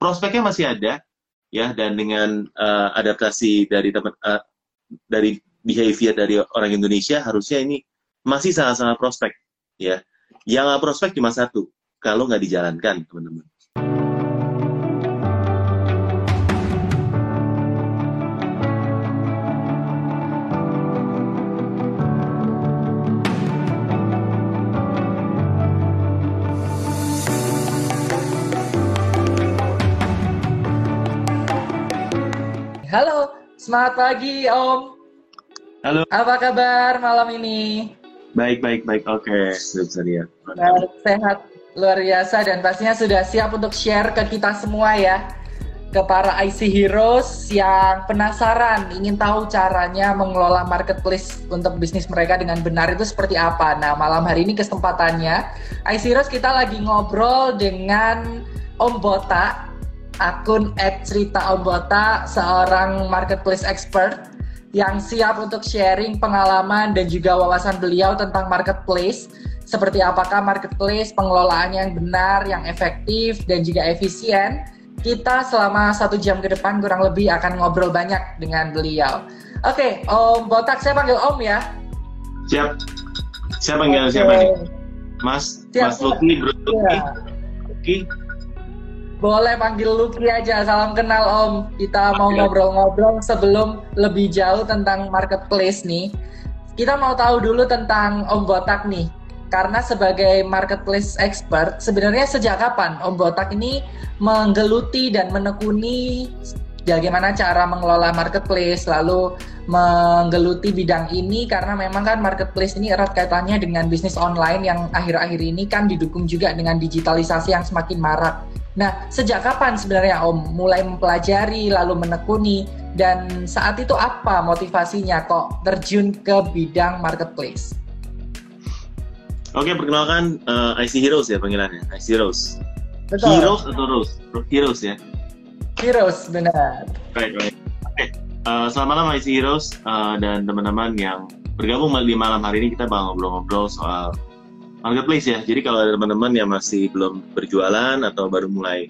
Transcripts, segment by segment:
prospeknya masih ada ya dan dengan uh, adaptasi dari teman uh, dari behavior dari orang Indonesia harusnya ini masih sangat-sangat prospek ya. Yang prospek cuma satu, kalau nggak dijalankan teman-teman. Semangat pagi Om. Halo. Apa kabar malam ini? Baik, baik, baik. Oke, sudah ya. Sehat, luar biasa dan pastinya sudah siap untuk share ke kita semua ya. Ke para IC Heroes yang penasaran, ingin tahu caranya mengelola marketplace untuk bisnis mereka dengan benar itu seperti apa. Nah, malam hari ini kesempatannya, IC Heroes kita lagi ngobrol dengan Om Bota akun @cerita_ombota seorang marketplace expert yang siap untuk sharing pengalaman dan juga wawasan beliau tentang marketplace seperti apakah marketplace pengelolaannya yang benar, yang efektif dan juga efisien. Kita selama satu jam ke depan kurang lebih akan ngobrol banyak dengan beliau. Oke, Om Botak, saya panggil Om ya. Siap. Saya panggil okay. siapa nih? Mas, siap, Mas Luki, Bro Luki. Ya. Luki. Boleh panggil Luki aja, salam kenal Om. Kita mau ngobrol-ngobrol sebelum lebih jauh tentang marketplace nih. Kita mau tahu dulu tentang Om Botak nih. Karena sebagai marketplace expert, sebenarnya sejak kapan Om Botak ini menggeluti dan menekuni bagaimana cara mengelola marketplace, lalu menggeluti bidang ini karena memang kan marketplace ini erat kaitannya dengan bisnis online yang akhir-akhir ini kan didukung juga dengan digitalisasi yang semakin marak. Nah, sejak kapan sebenarnya Om mulai mempelajari lalu menekuni dan saat itu apa motivasinya kok terjun ke bidang marketplace? Oke, perkenalkan uh, eh, IC Heroes ya panggilannya, IC Heroes. Betul. Heroes atau Rose? Heroes ya. Heroes, benar. Right, right. Oke, uh, selamat malam IC Heroes uh, dan teman-teman yang bergabung di malam hari ini kita bakal ngobrol-ngobrol soal marketplace ya. Jadi kalau ada teman-teman yang masih belum berjualan atau baru mulai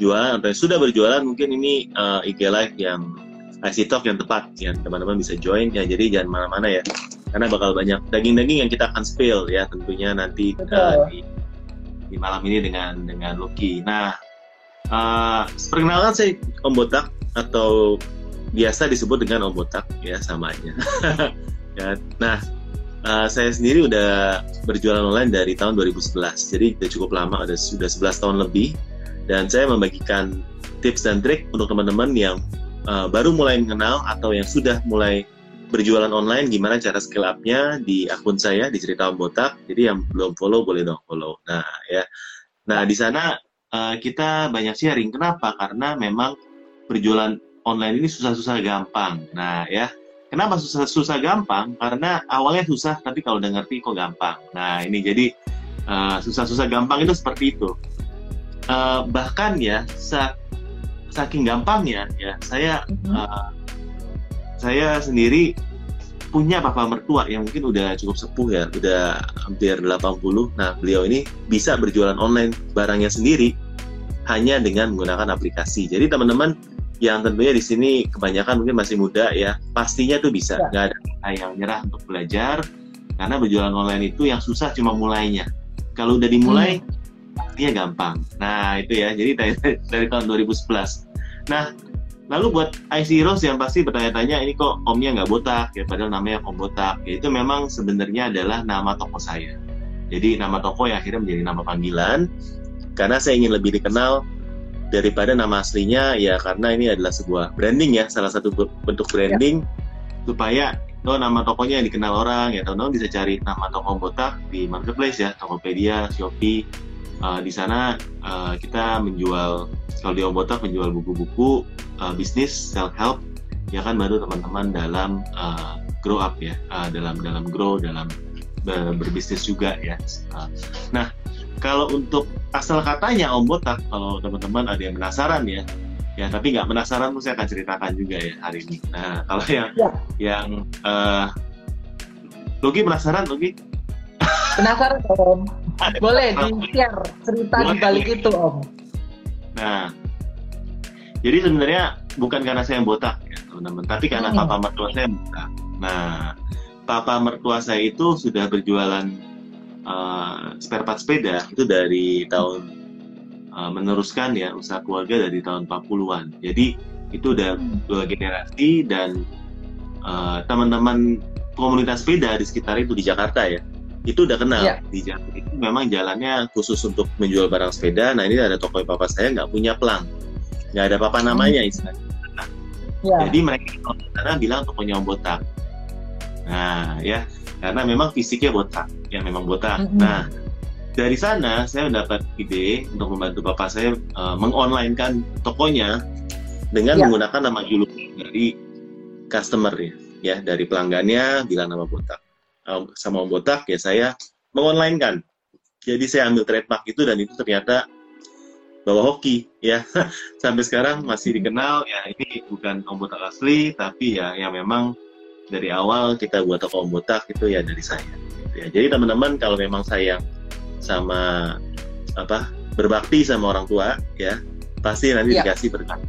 jualan atau yang sudah berjualan, mungkin ini uh, IG Live yang IC Talk yang tepat yang teman-teman bisa join ya. Jadi jangan mana-mana ya, karena bakal banyak daging-daging yang kita akan spill ya tentunya nanti uh, di, di malam ini dengan dengan Lucky. Nah, uh, perkenalkan saya Om Botak atau biasa disebut dengan Om Botak ya samanya. ya, nah uh, saya sendiri udah berjualan online dari tahun 2011 jadi udah cukup lama ada sudah 11 tahun lebih. Dan saya membagikan tips dan trik untuk teman-teman yang uh, baru mulai mengenal atau yang sudah mulai berjualan online gimana cara skill up-nya di akun saya di cerita Om Botak. Jadi yang belum follow boleh dong follow. Nah ya. Nah di sana uh, kita banyak sharing. Kenapa? Karena memang berjualan online ini susah-susah gampang. Nah ya Kenapa susah susah gampang? Karena awalnya susah, tapi kalau udah ngerti kok gampang. Nah ini jadi uh, susah-susah gampang itu seperti itu. Uh, bahkan ya, sa saking gampangnya ya, saya uh, saya sendiri punya papa mertua yang mungkin udah cukup sepuh ya, udah hampir 80. Nah, beliau ini bisa berjualan online barangnya sendiri hanya dengan menggunakan aplikasi. Jadi teman-teman yang tentunya di sini kebanyakan mungkin masih muda ya pastinya tuh bisa. Ya. nggak ya. ada yang nyerah untuk belajar karena berjualan online itu yang susah cuma mulainya. Kalau udah dimulai hmm. pastinya gampang. Nah itu ya. Jadi dari, dari tahun 2011 nah lalu buat IC Heroes yang pasti bertanya-tanya ini kok omnya nggak botak? Ya padahal namanya om botak. Ya itu memang sebenarnya adalah nama toko saya. Jadi nama toko yang akhirnya menjadi nama panggilan. Karena saya ingin lebih dikenal daripada nama aslinya ya karena ini adalah sebuah branding ya salah satu bentuk branding. Ya. supaya oh nama tokonya yang dikenal orang ya teman-teman bisa cari nama toko botak di marketplace ya Tokopedia, Shopee. Uh, di sana uh, kita menjual kalau di Botak menjual buku-buku uh, bisnis self help ya kan baru teman-teman dalam uh, grow up ya uh, dalam dalam grow dalam berbisnis juga ya. Uh, nah kalau untuk asal katanya Om Botak, kalau teman-teman ada yang penasaran ya, ya tapi nggak penasaran tuh saya akan ceritakan juga ya hari ini. Nah kalau yang ya. yang uh, Lugi penasaran Lugi? Penasaran Om. Boleh di share cerita di balik itu Om. Nah Jadi sebenarnya bukan karena saya yang botak ya teman-teman, tapi karena Hmm. papa mertua saya yang botak. Nah, papa mertua saya itu sudah berjualan eh, spare part sepeda itu dari tahun eh, meneruskan ya usaha keluarga dari tahun 40-an. Jadi itu udah Hmm. dua generasi dan eh, teman-teman komunitas sepeda di sekitar itu di Jakarta ya itu udah kenal Iya. di Jakarta itu memang jalannya khusus untuk menjual barang sepeda nah ini ada toko papa saya nggak punya pelang nggak ada papa namanya istilahnya Ya. jadi mereka kalau sana bilang tokonya Om botak nah ya karena memang fisiknya botak ya memang botak. Mm-mm. nah dari sana saya mendapat ide untuk membantu bapak saya eh, mengonlinekan tokonya dengan Ya. menggunakan nama juluk dari customer ya, ya dari pelanggannya bilang nama botak. Eh, sama Om botak ya saya mengonlinekan. Jadi saya ambil trademark itu dan itu ternyata bawa hoki ya. Sampai sekarang masih dikenal ya ini bukan Om botak asli tapi ya yang memang dari awal kita buat toko Om botak itu ya dari saya gitu ya jadi teman-teman kalau memang sayang sama apa berbakti sama orang tua ya pasti nanti Iya. dikasih berkat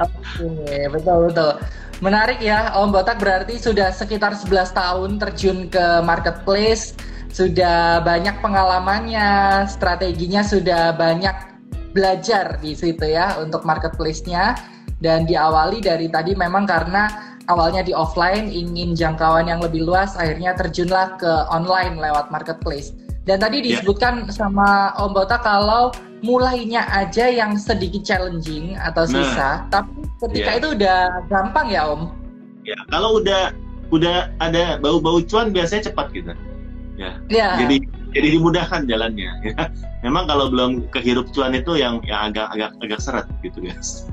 Oke, betul betul. Menarik ya, Om Botak berarti sudah sekitar 11 tahun terjun ke marketplace, sudah banyak pengalamannya, strateginya sudah banyak belajar di situ ya untuk marketplace-nya dan diawali dari tadi memang karena awalnya di offline ingin jangkauan yang lebih luas akhirnya terjunlah ke online lewat marketplace. Dan tadi Ya. disebutkan sama Om Botak kalau mulainya aja yang sedikit challenging atau Nah. susah, tapi ketika Iya. itu udah gampang ya Om. ya kalau udah udah ada bau-bau cuan biasanya cepat gitu Ya. jadi jadi dimudahkan jalannya ya memang kalau belum kehirup cuan itu yang yang agak agak agak seret gitu guys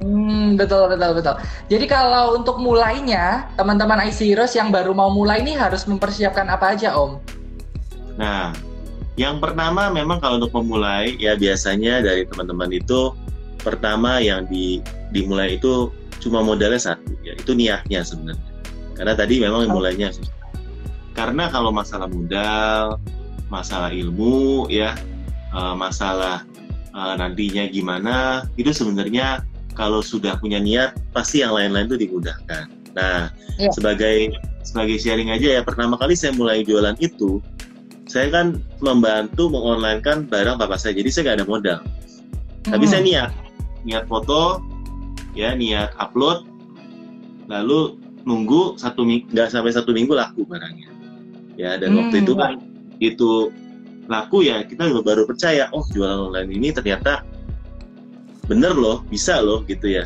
Hmm, betul betul betul. Jadi kalau untuk mulainya, teman-teman IC Heroes yang baru mau mulai ini harus mempersiapkan apa aja Om? Nah, yang pertama memang kalau untuk memulai ya biasanya dari teman-teman itu pertama yang di, dimulai itu cuma modalnya satu ya itu niatnya sebenarnya. Karena tadi memang Oh. mulainya susah. Karena kalau masalah modal, masalah ilmu ya, eh, masalah eh, nantinya gimana itu sebenarnya kalau sudah punya niat pasti yang lain-lain itu dimudahkan. Nah, Iya. sebagai sebagai sharing aja ya pertama kali saya mulai jualan itu saya kan membantu mengonlinekan barang bapak saya jadi saya nggak ada modal tapi Hmm. saya niat niat foto ya niat upload lalu nunggu satu nggak sampai satu minggu laku barangnya ya dan Hmm, waktu itu ya. kan itu laku ya kita baru percaya oh jualan online ini ternyata bener loh bisa loh gitu ya.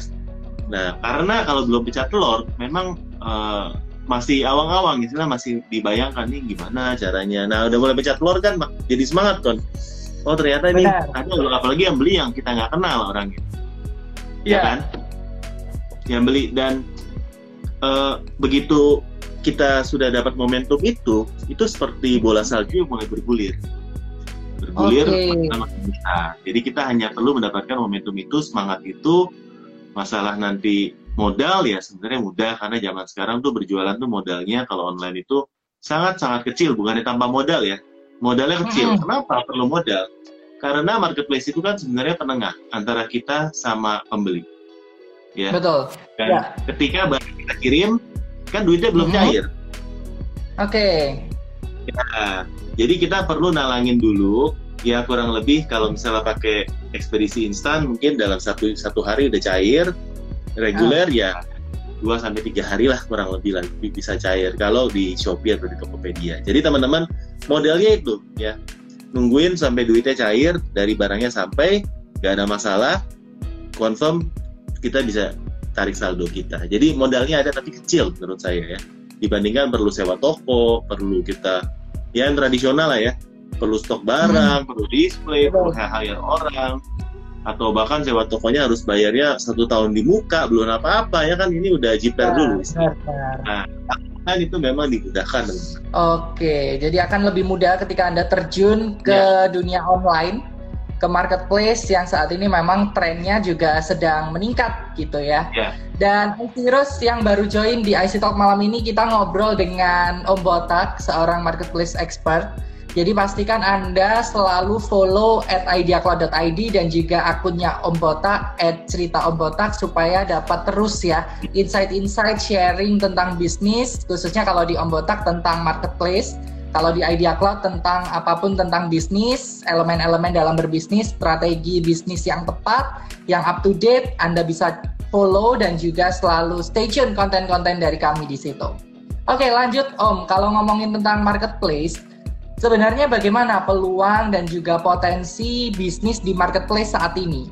Nah karena kalau belum pecah telur memang eh, masih awang-awang istilah masih dibayangkan nih gimana caranya. Nah udah mulai pecah telur kan jadi semangat kan oh ternyata ini Benar. ada loh apalagi yang beli yang kita nggak kenal orangnya. Iya. ya kan? Yang beli dan eh, begitu kita sudah dapat momentum itu itu seperti bola salju yang mulai bergulir bergulir Oke. makin besar jadi kita hanya perlu mendapatkan momentum itu semangat itu masalah nanti modal ya sebenarnya mudah karena zaman sekarang tuh berjualan tuh modalnya kalau online itu sangat sangat kecil bukannya tanpa modal ya modalnya kecil Mm-mm. kenapa perlu modal karena marketplace itu kan sebenarnya penengah antara kita sama pembeli ya Betul. dan Ya. ketika barang kita kirim kan duitnya belum Mhm. cair Oke. Nah, jadi kita perlu nalangin dulu ya kurang lebih kalau misalnya pakai ekspedisi instan mungkin dalam satu satu hari udah cair reguler ya 2 sampai tiga hari lah kurang lebih lah bi- bisa cair kalau di Shopee atau di Tokopedia. Jadi teman-teman modelnya itu ya nungguin sampai duitnya cair dari barangnya sampai gak ada masalah confirm kita bisa tarik saldo kita. Jadi modalnya ada tapi kecil menurut saya ya dibandingkan perlu sewa toko, perlu kita ya yang tradisional lah ya, perlu stok barang, perlu display, perlu Betul. hire orang, atau bahkan sewa tokonya harus bayarnya satu tahun di muka, belum apa-apa ya kan ini udah jiper dulu. Benar, benar. Kan itu memang dimudahkan. Oke, jadi akan lebih mudah ketika Anda terjun ke dunia online, ke marketplace yang saat ini memang trennya juga sedang meningkat gitu ya. Ya. Dan Heroes yang baru join di IC Talk malam ini kita ngobrol dengan Om Botak, seorang marketplace expert. Jadi pastikan Anda selalu follow at ideacloud.id dan juga akunnya Om Botak at cerita Om Botak supaya dapat terus ya insight-insight sharing tentang bisnis khususnya kalau di Om Botak tentang marketplace kalau di Idea Cloud tentang apa pun tentang bisnis, elemen-elemen dalam berbisnis, strategi bisnis yang tepat, yang up to date, Anda bisa follow dan juga selalu stay tune konten-konten dari kami di situ. Oke, lanjut Om. Kalau ngomongin tentang marketplace, sebenarnya bagaimana peluang dan juga potensi bisnis di marketplace saat ini?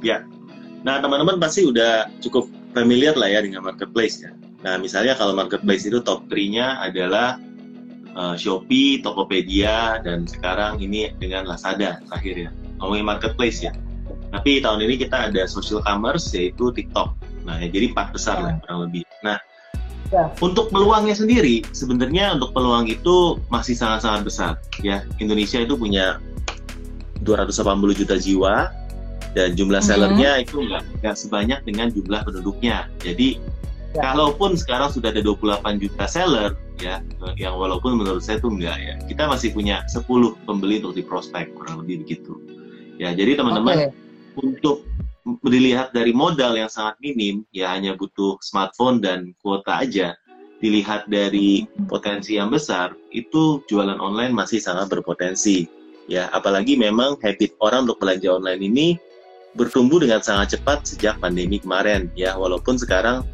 Ya. Nah, teman-teman pasti udah cukup familiar lah ya dengan marketplace ya. Nah, misalnya kalau marketplace itu top 3-nya adalah uh, Shopee, Tokopedia, dan sekarang ini dengan Lazada terakhir ya. Ngomongin marketplace ya. Tapi tahun ini kita ada social commerce yaitu TikTok. Nah, ya, jadi empat besar lah kurang lebih. Nah, ya. untuk peluangnya sendiri, sebenarnya untuk peluang itu masih sangat-sangat besar. Ya, Indonesia itu punya 280 juta jiwa dan jumlah mm -hmm. sellernya itu nggak nggak sebanyak dengan jumlah penduduknya. Jadi ya. kalaupun sekarang sudah ada 28 juta seller, ya yang walaupun menurut saya itu enggak ya. Kita masih punya 10 pembeli untuk di prospek kurang lebih begitu. Ya jadi teman-teman okay. untuk dilihat dari modal yang sangat minim ya hanya butuh smartphone dan kuota aja. Dilihat dari potensi yang besar itu jualan online masih sangat berpotensi. Ya apalagi memang habit orang untuk belanja online ini bertumbuh dengan sangat cepat sejak pandemi kemarin. Ya walaupun sekarang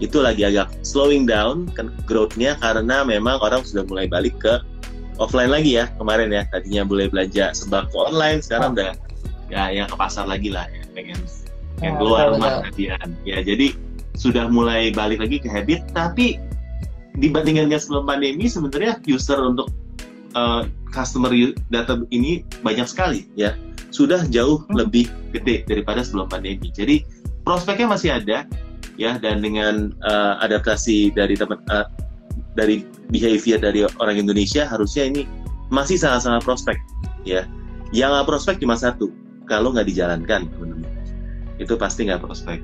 itu lagi agak slowing down kan growth-nya karena memang orang sudah mulai balik ke offline lagi ya kemarin ya. Tadinya boleh belanja sembako online sekarang udah ya yang ke pasar lagi lah ya pengen yang keluar rumah kalian ya jadi sudah mulai balik lagi ke habit tapi dibandingkan dengan sebelum pandemi sebenarnya user untuk uh, customer data ini banyak sekali ya. Sudah jauh hmm. lebih gede daripada sebelum pandemi. Jadi prospeknya masih ada ya dan dengan uh, adaptasi dari teman uh, dari behavior dari orang Indonesia harusnya ini masih sangat-sangat prospek ya. Yang nggak prospek cuma satu kalau nggak dijalankan teman-teman. Itu pasti nggak prospek.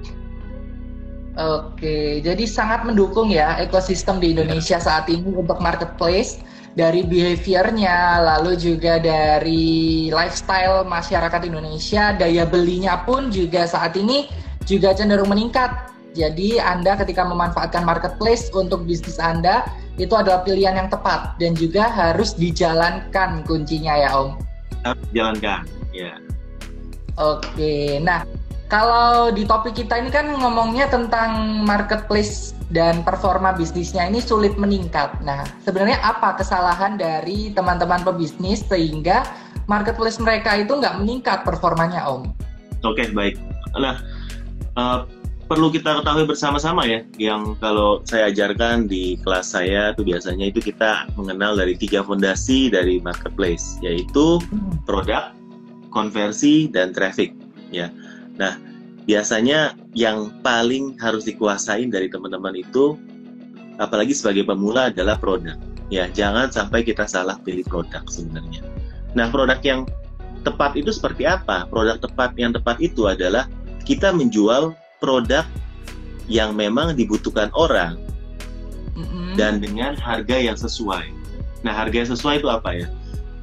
Oke, jadi sangat mendukung ya ekosistem di Indonesia saat ini untuk marketplace dari behaviornya, lalu juga dari lifestyle masyarakat Indonesia, daya belinya pun juga saat ini juga cenderung meningkat jadi Anda ketika memanfaatkan marketplace untuk bisnis Anda itu adalah pilihan yang tepat dan juga harus dijalankan kuncinya ya Om. Harus dijalankan, ya. Oke, nah kalau di topik kita ini kan ngomongnya tentang marketplace dan performa bisnisnya ini sulit meningkat. Nah, sebenarnya apa kesalahan dari teman-teman pebisnis sehingga marketplace mereka itu nggak meningkat performanya, Om? Oke, baik. Nah, uh, perlu kita ketahui bersama-sama ya, yang kalau saya ajarkan di kelas saya itu biasanya itu kita mengenal dari tiga fondasi dari marketplace, yaitu produk, konversi, dan traffic. Ya, nah biasanya yang paling harus dikuasain dari teman-teman itu, apalagi sebagai pemula adalah produk. Ya, jangan sampai kita salah pilih produk sebenarnya. Nah, produk yang tepat itu seperti apa? Produk tepat yang tepat itu adalah kita menjual produk yang memang dibutuhkan orang mm-hmm. dan dengan harga yang sesuai. Nah, harga yang sesuai itu apa ya?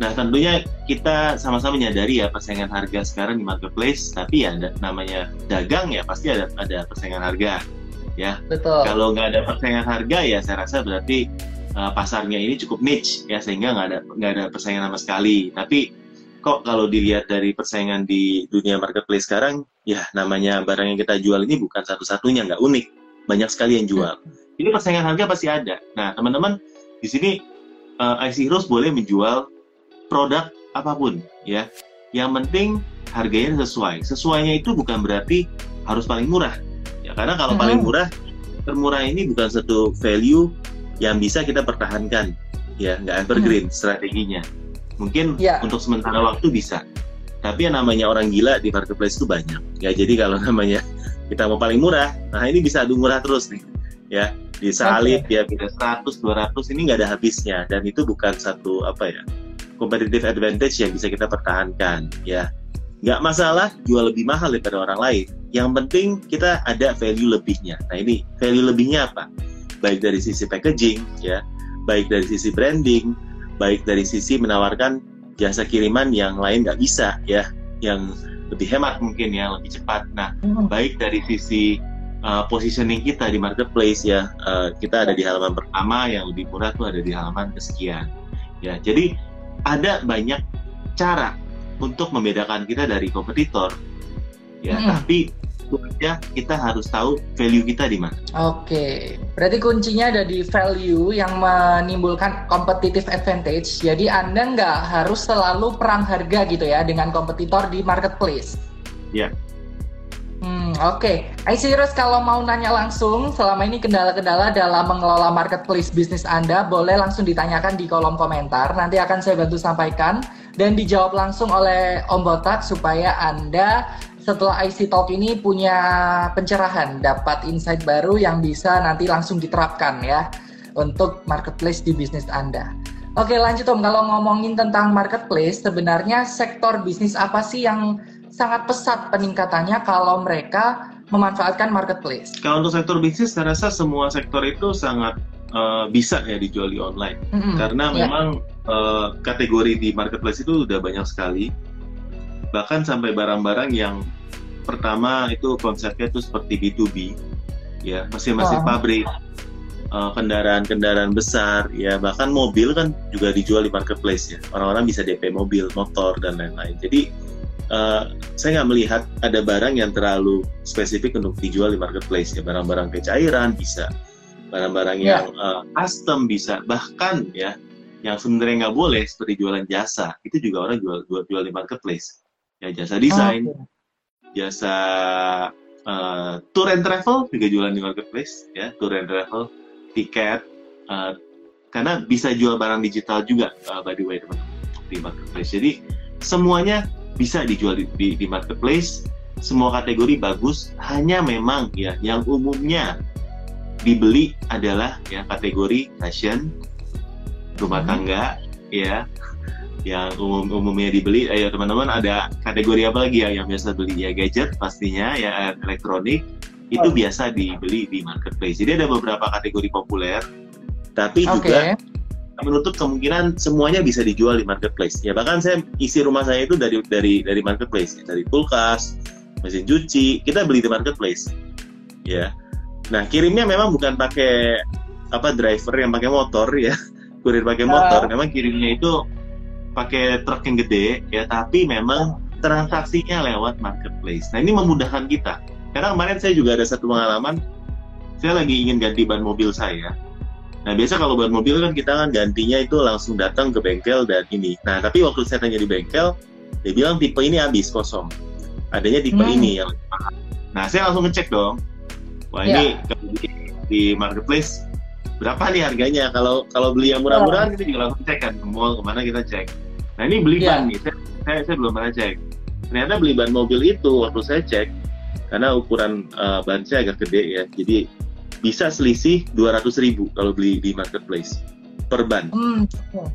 Nah, tentunya kita sama-sama menyadari ya persaingan harga sekarang di marketplace, tapi ya ada, namanya dagang ya pasti ada ada persaingan harga, ya. Betul. Kalau nggak ada persaingan harga ya saya rasa berarti uh, pasarnya ini cukup niche ya sehingga nggak ada nggak ada persaingan sama sekali. Tapi kok kalau dilihat dari persaingan di dunia marketplace sekarang, ya namanya barang yang kita jual ini bukan satu-satunya, nggak unik. Banyak sekali yang jual. Ini persaingan harga pasti ada. Nah, teman-teman, di sini uh, IC Heroes boleh menjual produk apa pun, ya. Yang penting harganya sesuai. Sesuainya itu bukan berarti harus paling murah. Ya, karena kalau paling murah, termurah ini bukan satu value yang bisa kita pertahankan. Ya, nggak evergreen hmm. strateginya Mungkin ya. untuk sementara waktu bisa. Tapi yang namanya orang gila di marketplace itu banyak. Ya jadi kalau namanya kita mau paling murah, nah ini bisa adu murah terus nih. Ya, di salib okay. ya kita 100 200 ini nggak ada habisnya dan itu bukan satu apa ya competitive advantage yang bisa kita pertahankan ya nggak masalah jual lebih mahal daripada orang lain yang penting kita ada value lebihnya nah ini value lebihnya apa baik dari sisi packaging ya baik dari sisi branding baik dari sisi menawarkan jasa kiriman yang lain nggak bisa ya, yang lebih hemat mungkin ya, lebih cepat. Nah, hmm. baik dari sisi uh, positioning kita di marketplace ya, uh, kita ada di halaman pertama yang lebih murah tuh ada di halaman kesekian. Ya, jadi ada banyak cara untuk membedakan kita dari kompetitor. Ya, hmm. tapi aja kita harus tahu value kita di mana. Oke, berarti kuncinya ada di value yang menimbulkan competitive advantage. Jadi Anda nggak harus selalu perang harga gitu ya dengan kompetitor di marketplace. Ya. Hmm, oke. Okay. Heroes kalau mau nanya langsung, selama ini kendala-kendala dalam mengelola marketplace bisnis Anda, boleh langsung ditanyakan di kolom komentar. Nanti akan saya bantu sampaikan dan dijawab langsung oleh Om Botak supaya Anda setelah IC Talk ini punya pencerahan, dapat insight baru yang bisa nanti langsung diterapkan ya untuk marketplace di bisnis Anda. Oke lanjut Om, kalau ngomongin tentang marketplace, sebenarnya sektor bisnis apa sih yang sangat pesat peningkatannya kalau mereka memanfaatkan marketplace? Kalau untuk sektor bisnis, saya rasa semua sektor itu sangat uh, bisa ya dijual di online, mm -hmm. karena yeah. memang uh, kategori di marketplace itu udah banyak sekali bahkan sampai barang-barang yang pertama itu konsepnya itu seperti B2B ya masing-masing oh. pabrik eh, kendaraan-kendaraan besar ya bahkan mobil kan juga dijual di marketplace ya orang-orang bisa DP mobil motor dan lain-lain. Jadi uh, saya nggak melihat ada barang yang terlalu spesifik untuk dijual di marketplace ya barang-barang kecairan bisa barang-barang yeah. yang uh, custom bisa. Bahkan ya yang sebenarnya nggak boleh seperti jualan jasa itu juga orang jual jual, jual di marketplace ya jasa desain, oh, okay. jasa uh, tour and travel juga jualan di marketplace ya tour and travel, tiket, uh, karena bisa jual barang digital juga uh, by the way teman-teman di marketplace. Jadi semuanya bisa dijual di, di, di marketplace, semua kategori bagus, hanya memang ya yang umumnya dibeli adalah ya kategori fashion, rumah hmm. tangga, ya yang umum umumnya dibeli ayo teman-teman ada kategori apa lagi ya yang biasa beli ya gadget pastinya ya elektronik itu oh. biasa dibeli di marketplace jadi ada beberapa kategori populer tapi okay. juga menutup kemungkinan semuanya bisa dijual di marketplace ya bahkan saya isi rumah saya itu dari dari dari marketplace ya. dari kulkas mesin cuci kita beli di marketplace ya nah kirimnya memang bukan pakai apa driver yang pakai motor ya kurir pakai motor uh. memang kirimnya itu pakai truk yang gede ya tapi memang transaksinya lewat marketplace. Nah ini memudahkan kita. Karena kemarin saya juga ada satu pengalaman saya lagi ingin ganti ban mobil saya. Nah biasa kalau ban mobil kan kita kan gantinya itu langsung datang ke bengkel dan ini. Nah tapi waktu saya tanya di bengkel dia bilang tipe ini habis kosong. Adanya tipe hmm. ini yang nah saya langsung ngecek dong. Wah ini di, di marketplace berapa nih harganya kalau kalau beli yang murah-murahan oh. kita juga langsung cek kan ke mall ke mana kita cek nah ini beli yeah. ban nih saya, saya saya belum pernah cek ternyata beli ban mobil itu waktu saya cek karena ukuran uh, ban saya agak gede ya jadi bisa selisih 200 ribu kalau beli di marketplace per ban mm.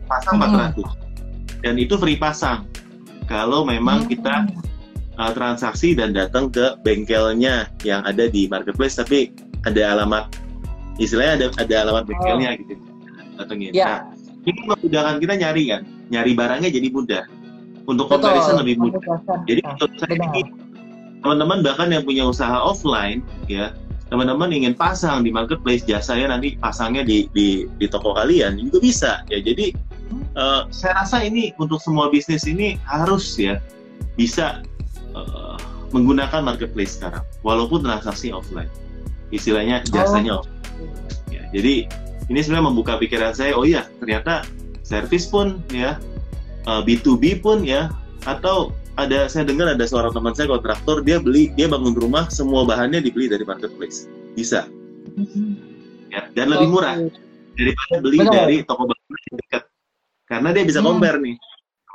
pasang mm. 400 dan itu free pasang kalau memang mm. kita uh, transaksi dan datang ke bengkelnya yang ada di marketplace tapi ada alamat istilahnya ada ada alamat bengkelnya oh. gitu. Datengin. Yeah. nah ini memudahkan kita nyari kan nyari barangnya jadi mudah. Untuk comparison lebih mudah. jadi untuk saya ini teman-teman bahkan yang punya usaha offline ya teman-teman ingin pasang di marketplace jasanya nanti pasangnya di di, di toko kalian juga bisa ya. Jadi uh, saya rasa ini untuk semua bisnis ini harus ya bisa uh, menggunakan marketplace sekarang walaupun transaksi offline. Istilahnya jasanya oh. offline ya, jadi ini sebenarnya membuka pikiran saya oh iya ternyata servis pun ya B2B eh, pun ya atau ada saya dengar ada seorang teman saya kontraktor dia beli dia bangun rumah semua bahannya dibeli dari marketplace. Bisa. Mm-hmm. ya dan lebih murah daripada beli Benar. dari toko bangunan yang dekat. Karena dia bisa hmm. compare nih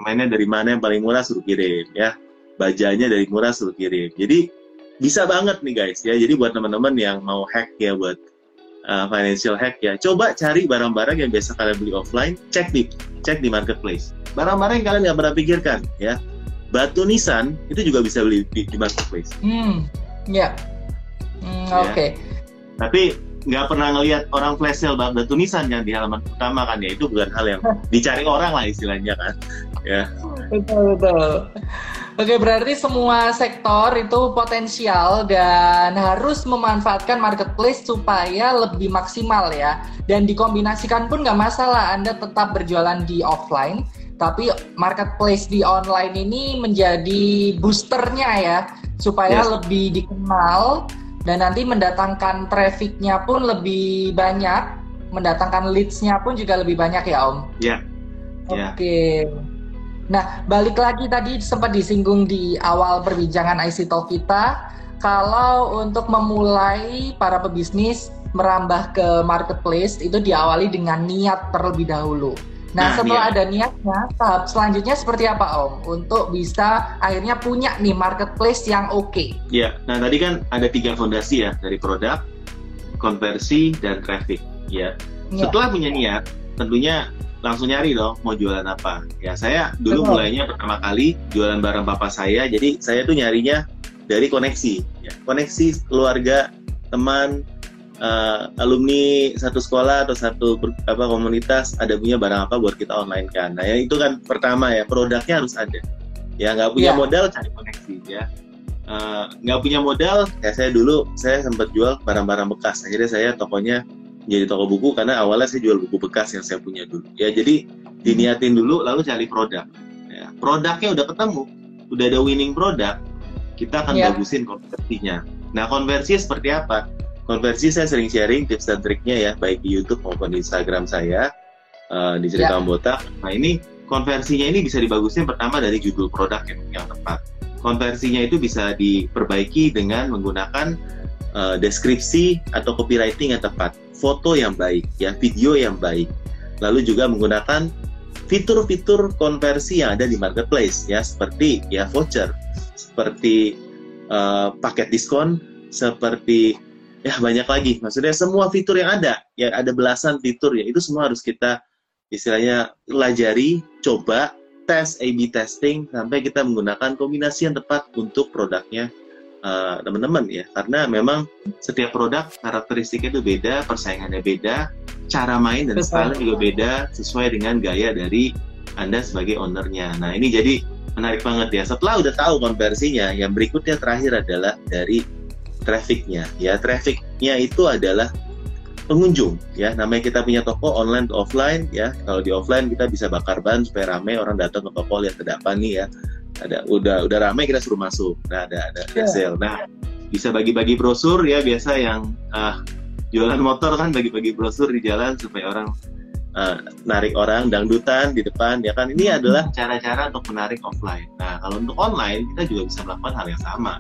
mainnya dari mana yang paling murah suruh kirim ya. Bajanya dari murah suruh kirim. Jadi bisa banget nih guys ya. Jadi buat teman-teman yang mau hack ya buat uh, financial hack ya. Coba cari barang-barang yang biasa kalian beli offline, cek di cek di marketplace. Barang-barang yang kalian nggak pernah pikirkan ya. Batu nisan itu juga bisa beli di, di marketplace. Hmm, ya. Hmm, ya. Oke. Okay. Tapi nggak pernah ngelihat orang flash sale dan tulisan kan di halaman utama kan ya itu bukan hal yang dicari orang lah istilahnya kan ya betul betul Oke, berarti semua sektor itu potensial dan harus memanfaatkan marketplace supaya lebih maksimal ya. Dan dikombinasikan pun nggak masalah, Anda tetap berjualan di offline, tapi marketplace di online ini menjadi boosternya ya, supaya yes. lebih dikenal dan nanti mendatangkan trafficnya pun lebih banyak, mendatangkan leadsnya pun juga lebih banyak ya Om. Iya. Yeah. Oke. Okay. Nah, balik lagi tadi sempat disinggung di awal perbincangan IC Talk kita, kalau untuk memulai para pebisnis merambah ke marketplace itu diawali dengan niat terlebih dahulu. Nah, nah setelah niat. ada niatnya, tahap selanjutnya seperti apa Om? Untuk bisa akhirnya punya nih marketplace yang oke. Okay. Ya, nah tadi kan ada tiga fondasi ya, dari produk, konversi, dan traffic. Ya, ya. setelah punya niat, tentunya langsung nyari dong mau jualan apa. Ya saya dulu Betul. mulainya pertama kali jualan barang bapak saya, jadi saya tuh nyarinya dari koneksi, ya. koneksi keluarga, teman, uh, alumni satu sekolah atau satu apa komunitas ada punya barang apa buat kita online kan. Nah ya itu kan pertama ya produknya harus ada. Ya nggak punya yeah. modal cari koneksi ya. Eh, nggak uh, punya modal ya saya dulu saya sempat jual barang-barang bekas akhirnya saya tokonya jadi toko buku karena awalnya saya jual buku bekas yang saya punya dulu. Ya jadi diniatin dulu lalu cari produk. Ya, produknya udah ketemu, udah ada winning produk, kita akan yeah. bagusin konversinya. Nah konversi seperti apa? Konversi saya sering sharing tips dan triknya ya, baik di YouTube maupun di Instagram saya uh, di cerita yeah. botak. Nah ini konversinya ini bisa dibagusin pertama dari judul produk yang, yang tepat. Konversinya itu bisa diperbaiki dengan menggunakan uh, deskripsi atau copywriting yang tepat foto yang baik, ya, video yang baik. Lalu juga menggunakan fitur-fitur konversi yang ada di marketplace, ya, seperti ya voucher, seperti uh, paket diskon, seperti ya banyak lagi. Maksudnya semua fitur yang ada, ya ada belasan fitur ya, itu semua harus kita istilahnya pelajari, coba, tes A/B testing sampai kita menggunakan kombinasi yang tepat untuk produknya teman-teman uh, ya. Karena memang setiap produk karakteristiknya itu beda persaingannya beda cara main dan style juga beda sesuai dengan gaya dari anda sebagai ownernya. Nah ini jadi menarik banget ya. Setelah udah tahu konversinya yang berikutnya terakhir adalah dari trafficnya. Ya trafficnya itu adalah pengunjung ya. Namanya kita punya toko online to offline ya. Kalau di offline kita bisa bakar ban supaya ramai orang datang ke toko lihat ada apa nih ya ada udah udah ramai kita suruh masuk. Nah ada ada, ada yeah. sale. Nah bisa bagi-bagi brosur ya biasa yang uh, jualan motor kan bagi-bagi brosur di jalan supaya orang uh, narik orang dangdutan di depan ya kan? Ini hmm. adalah cara-cara untuk menarik offline. Nah kalau untuk online kita juga bisa melakukan hal yang sama.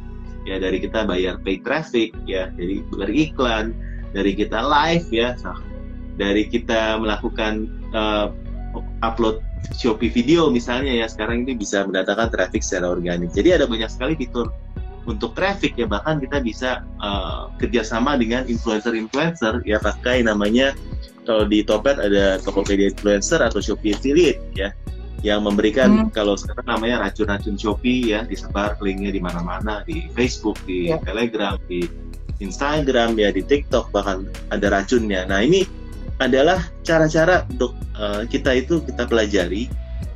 Ya dari kita bayar pay traffic ya jadi beriklan. Dari kita live ya dari kita melakukan uh, upload Shopee Video misalnya ya sekarang ini bisa mendatangkan traffic secara organik. Jadi ada banyak sekali fitur untuk traffic ya bahkan kita bisa uh, kerjasama dengan influencer-influencer ya pakai namanya kalau di Topet ada Tokopedia Influencer atau Shopee Affiliate ya yang memberikan hmm. kalau sekarang namanya racun-racun Shopee ya disebar linknya di mana-mana di Facebook, di ya. Telegram, di Instagram ya di TikTok bahkan ada racunnya. Nah ini adalah cara-cara untuk uh, kita itu kita pelajari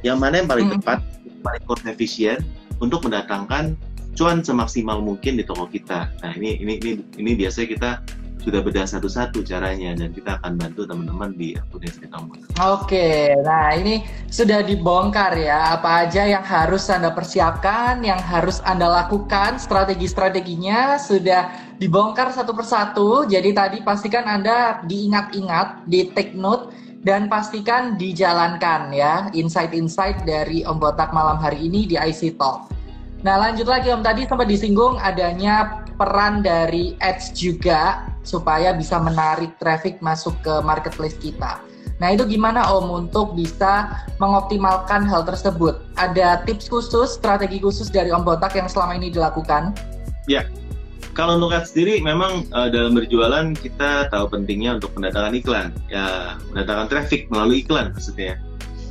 yang mana yang paling hmm. tepat, paling cost efisien untuk mendatangkan cuan semaksimal mungkin di toko kita. Nah ini ini ini ini biasanya kita sudah bedah satu-satu caranya dan kita akan bantu teman-teman di akun cerita Oke, nah ini sudah dibongkar ya apa aja yang harus anda persiapkan, yang harus anda lakukan, strategi-strateginya sudah dibongkar satu persatu. Jadi tadi pastikan anda diingat-ingat, di take note dan pastikan dijalankan ya insight-insight dari Om Botak malam hari ini di IC Talk. Nah lanjut lagi Om tadi sempat disinggung adanya peran dari ads juga supaya bisa menarik traffic masuk ke marketplace kita. Nah itu gimana Om untuk bisa mengoptimalkan hal tersebut? Ada tips khusus, strategi khusus dari Om Botak yang selama ini dilakukan? Ya, kalau untuk ads sendiri memang uh, dalam berjualan kita tahu pentingnya untuk mendatangkan iklan, ya mendatangkan traffic melalui iklan maksudnya.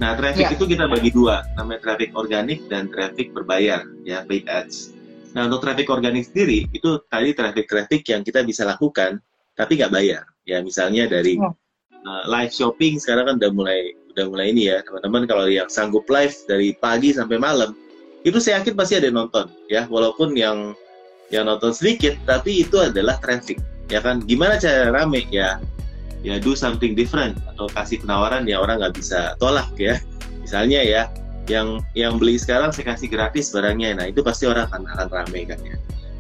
Nah traffic ya. itu kita bagi dua, namanya traffic organik dan traffic berbayar, ya paid ads. Nah untuk traffic organik sendiri itu tadi traffic-traffic yang kita bisa lakukan tapi nggak bayar. Ya misalnya dari uh, live shopping sekarang kan udah mulai udah mulai ini ya teman-teman kalau yang sanggup live dari pagi sampai malam itu saya yakin pasti ada yang nonton ya. Walaupun yang yang nonton sedikit tapi itu adalah traffic ya kan? Gimana cara rame? Ya ya do something different atau kasih penawaran ya orang nggak bisa tolak ya. Misalnya ya yang yang beli sekarang saya kasih gratis barangnya nah itu pasti orang akan akan rame kan ya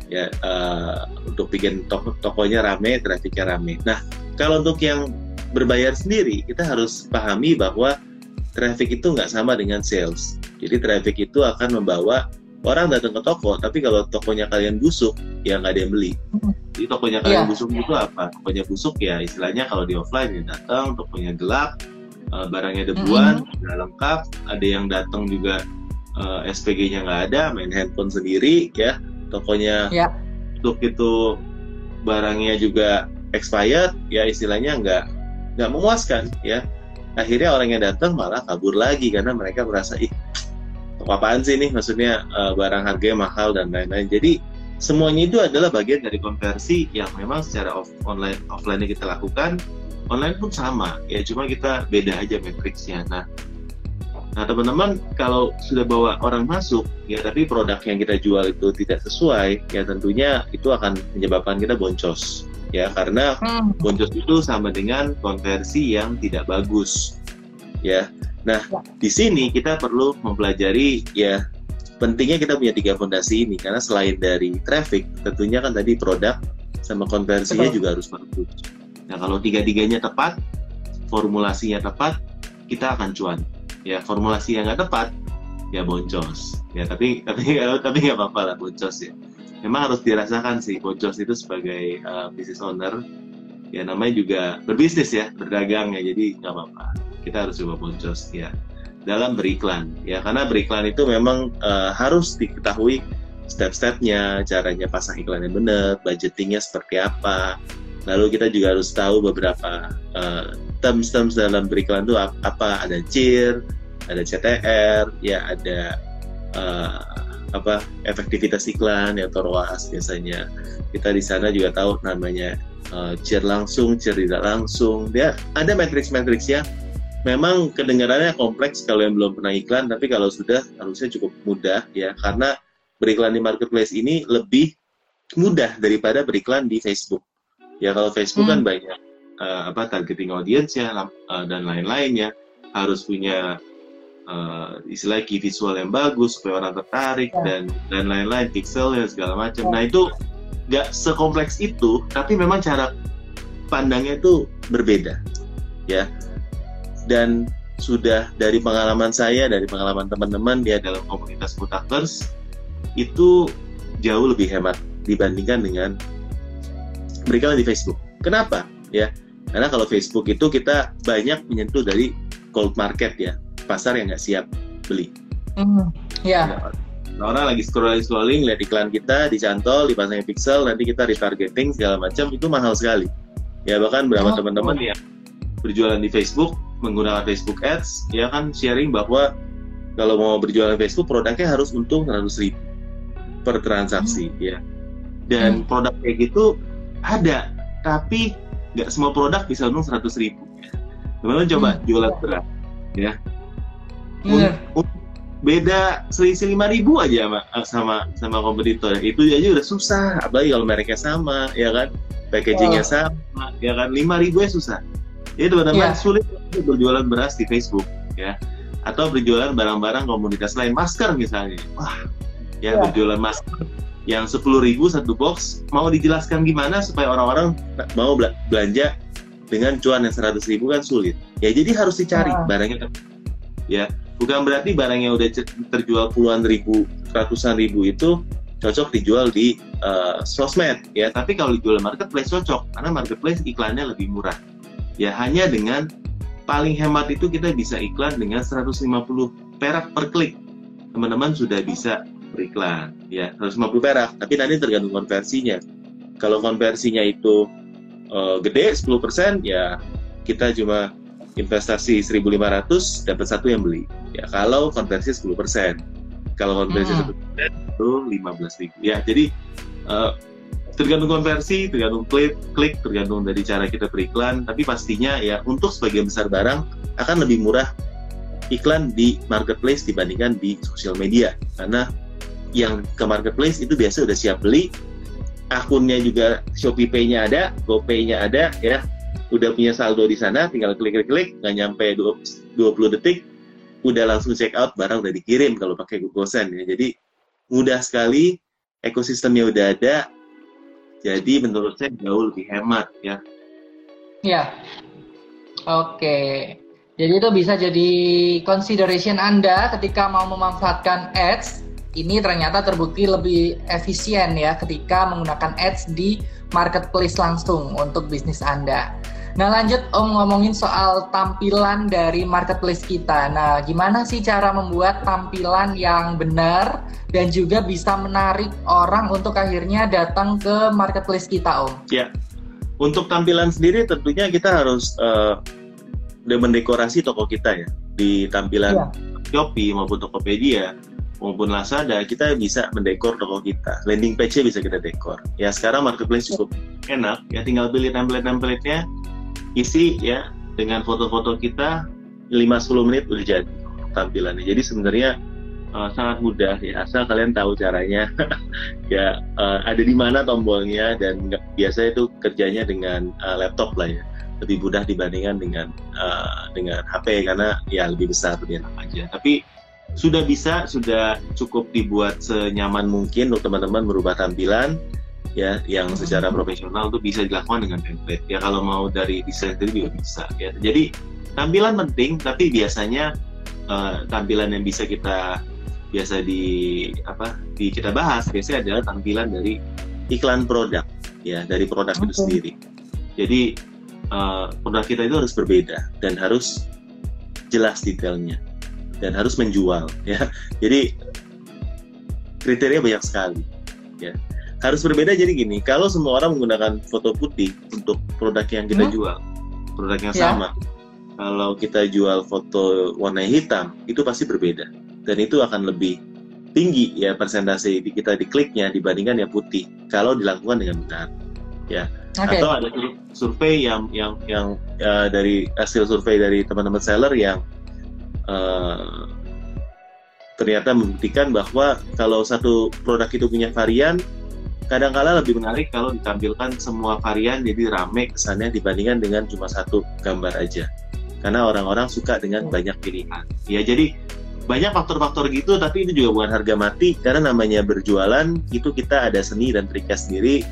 ya uh, untuk bikin toko tokonya rame trafficnya rame nah kalau untuk yang berbayar sendiri, kita harus pahami bahwa traffic itu nggak sama dengan sales. Jadi traffic itu akan membawa orang datang ke toko, tapi kalau tokonya kalian busuk, ya nggak ada yang beli. Jadi tokonya kalian yeah. busuk itu apa? Tokonya busuk ya istilahnya kalau di offline ya datang, tokonya gelap, uh, barangnya debuan, mm-hmm. nggak lengkap, ada yang datang juga uh, eh, SPG-nya nggak ada, main handphone sendiri, ya. Tokonya yeah. untuk itu barangnya juga expired, ya istilahnya nggak nggak memuaskan ya. Akhirnya orang yang datang malah kabur lagi karena mereka merasa ih apaan sih nih maksudnya uh, barang harganya mahal dan lain-lain. Jadi semuanya itu adalah bagian dari konversi yang memang secara off, online offline kita lakukan online pun sama ya cuma kita beda aja matriksnya nah Nah teman-teman kalau sudah bawa orang masuk ya tapi produk yang kita jual itu tidak sesuai ya tentunya itu akan menyebabkan kita boncos ya karena hmm. boncos itu sama dengan konversi yang tidak bagus ya nah ya. di sini kita perlu mempelajari ya pentingnya kita punya tiga fondasi ini karena selain dari traffic tentunya kan tadi produk sama konversinya Betul. juga harus bagus nah kalau tiga-tiganya tepat formulasinya tepat kita akan cuan. Ya formulasi yang nggak tepat ya boncos. Ya tapi tapi tapi nggak apa-apa lah boncos ya. Memang harus dirasakan sih Bojos itu sebagai uh, business owner. Ya namanya juga berbisnis ya berdagang ya jadi nggak apa-apa. Kita harus coba Bojos ya. Dalam beriklan ya karena beriklan itu memang uh, harus diketahui step-stepnya caranya pasang iklan yang benar budgetingnya seperti apa lalu kita juga harus tahu beberapa uh, terms-terms dalam beriklan itu apa? Ada cheer ada CTR ya ada uh, apa? Efektivitas iklan ya ROAS biasanya. Kita di sana juga tahu namanya uh, cheer langsung cheer tidak langsung. Dia ada matriks-matriks ya memang kedengarannya kompleks kalau yang belum pernah iklan tapi kalau sudah harusnya cukup mudah ya. Karena beriklan di marketplace ini lebih mudah daripada beriklan di Facebook ya kalau Facebook kan hmm. kan banyak uh, apa targeting audience ya uh, dan lain-lainnya harus punya uh, istilah key visual yang bagus supaya orang tertarik ya. dan dan lain-lain pixel ya segala macam. Ya. Nah itu nggak sekompleks itu, tapi memang cara pandangnya itu berbeda, ya. Dan sudah dari pengalaman saya, dari pengalaman teman-teman dia dalam komunitas mutakers itu jauh lebih hemat dibandingkan dengan mereka di Facebook. Kenapa? Ya, karena kalau Facebook itu kita banyak menyentuh dari cold market ya, pasar yang nggak siap beli. Mm, ya. Yeah. Nah, orang lagi scrolling scrolling lihat iklan kita dicantol dipasangin pixel nanti kita retargeting segala macam itu mahal sekali ya bahkan beberapa oh. teman-teman yang berjualan di Facebook menggunakan Facebook Ads ya kan sharing bahwa kalau mau berjualan Facebook produknya harus untung 100 ribu per transaksi hmm. ya dan hmm. produk kayak gitu ada tapi nggak semua produk bisa untung 100 ribu teman-teman coba hmm. jualan berat ya yeah. beda selisih lima ribu aja sama sama sama kompetitor itu aja udah susah apalagi kalau mereka sama ya kan packagingnya oh. sama ya kan lima ribu ya susah jadi teman-teman yeah. sulit berjualan beras di Facebook ya atau berjualan barang-barang komunitas lain masker misalnya wah ya yeah. berjualan masker yang sepuluh ribu satu box mau dijelaskan gimana supaya orang-orang mau belanja dengan cuan yang seratus ribu kan sulit ya jadi harus dicari yeah. barangnya ya bukan berarti barang yang udah terjual puluhan ribu, ratusan ribu itu cocok dijual di uh, sosmed ya. Tapi kalau dijual marketplace cocok karena marketplace iklannya lebih murah. Ya hanya dengan paling hemat itu kita bisa iklan dengan 150 perak per klik. Teman-teman sudah bisa beriklan ya 150 perak. Tapi nanti tergantung konversinya. Kalau konversinya itu uh, gede 10% ya kita cuma investasi 1.500 dapat satu yang beli. Ya kalau konversi 10%. Kalau konversi hmm. 10% itu 15.000. Ya jadi uh, tergantung konversi, tergantung klik, klik, tergantung dari cara kita beriklan. Tapi pastinya ya untuk sebagian besar barang akan lebih murah iklan di marketplace dibandingkan di sosial media karena yang ke marketplace itu biasa udah siap beli. Akunnya juga Shopee Pay-nya ada, GoPay-nya ada ya. Udah punya saldo di sana tinggal klik-klik-klik nggak nyampe 20 detik udah langsung check out barang udah dikirim kalau pakai Google Send ya. Jadi mudah sekali ekosistemnya udah ada. Jadi menurut saya jauh lebih hemat ya. Ya. Oke. Jadi itu bisa jadi consideration Anda ketika mau memanfaatkan ads. Ini ternyata terbukti lebih efisien ya ketika menggunakan ads di marketplace langsung untuk bisnis Anda. Nah lanjut Om ngomongin soal tampilan dari marketplace kita. Nah gimana sih cara membuat tampilan yang benar dan juga bisa menarik orang untuk akhirnya datang ke marketplace kita Om? Ya, untuk tampilan sendiri tentunya kita harus uh, mendekorasi toko kita ya di tampilan ya. Shopee maupun Tokopedia maupun Lazada kita bisa mendekor toko kita. Landing page-nya bisa kita dekor. Ya sekarang marketplace cukup enak. Ya tinggal pilih template-templatenya isi ya dengan foto-foto kita 5-10 menit udah jadi tampilannya. Jadi sebenarnya uh, sangat mudah ya. Asal kalian tahu caranya. Ya uh, ada di mana tombolnya dan biasa itu kerjanya dengan uh, laptop lah ya. Lebih mudah dibandingkan dengan uh, dengan HP karena ya lebih besar lebih enak aja. Tapi sudah bisa, sudah cukup dibuat senyaman mungkin untuk teman-teman merubah tampilan ya yang secara profesional tuh bisa dilakukan dengan template. Ya kalau mau dari desain sendiri juga bisa ya. Jadi tampilan penting tapi biasanya uh, tampilan yang bisa kita biasa di apa di kita bahas biasanya adalah tampilan dari iklan produk ya dari produk okay. itu sendiri. Jadi uh, produk kita itu harus berbeda dan harus jelas detailnya dan harus menjual ya jadi kriteria banyak sekali ya harus berbeda jadi gini kalau semua orang menggunakan foto putih untuk produk yang kita hmm? jual produk yang ya. sama kalau kita jual foto warna hitam itu pasti berbeda dan itu akan lebih tinggi ya persentase kita dikliknya dibandingkan yang putih kalau dilakukan dengan benar ya okay. atau ada survei yang yang yang uh, dari hasil survei dari teman-teman seller yang uh, ternyata membuktikan bahwa kalau satu produk itu punya varian kadang-kala lebih menarik kalau ditampilkan semua varian jadi rame kesannya dibandingkan dengan cuma satu gambar aja. Karena orang-orang suka dengan banyak pilihan. Ya jadi banyak faktor-faktor gitu tapi itu juga bukan harga mati. Karena namanya berjualan itu kita ada seni dan triknya sendiri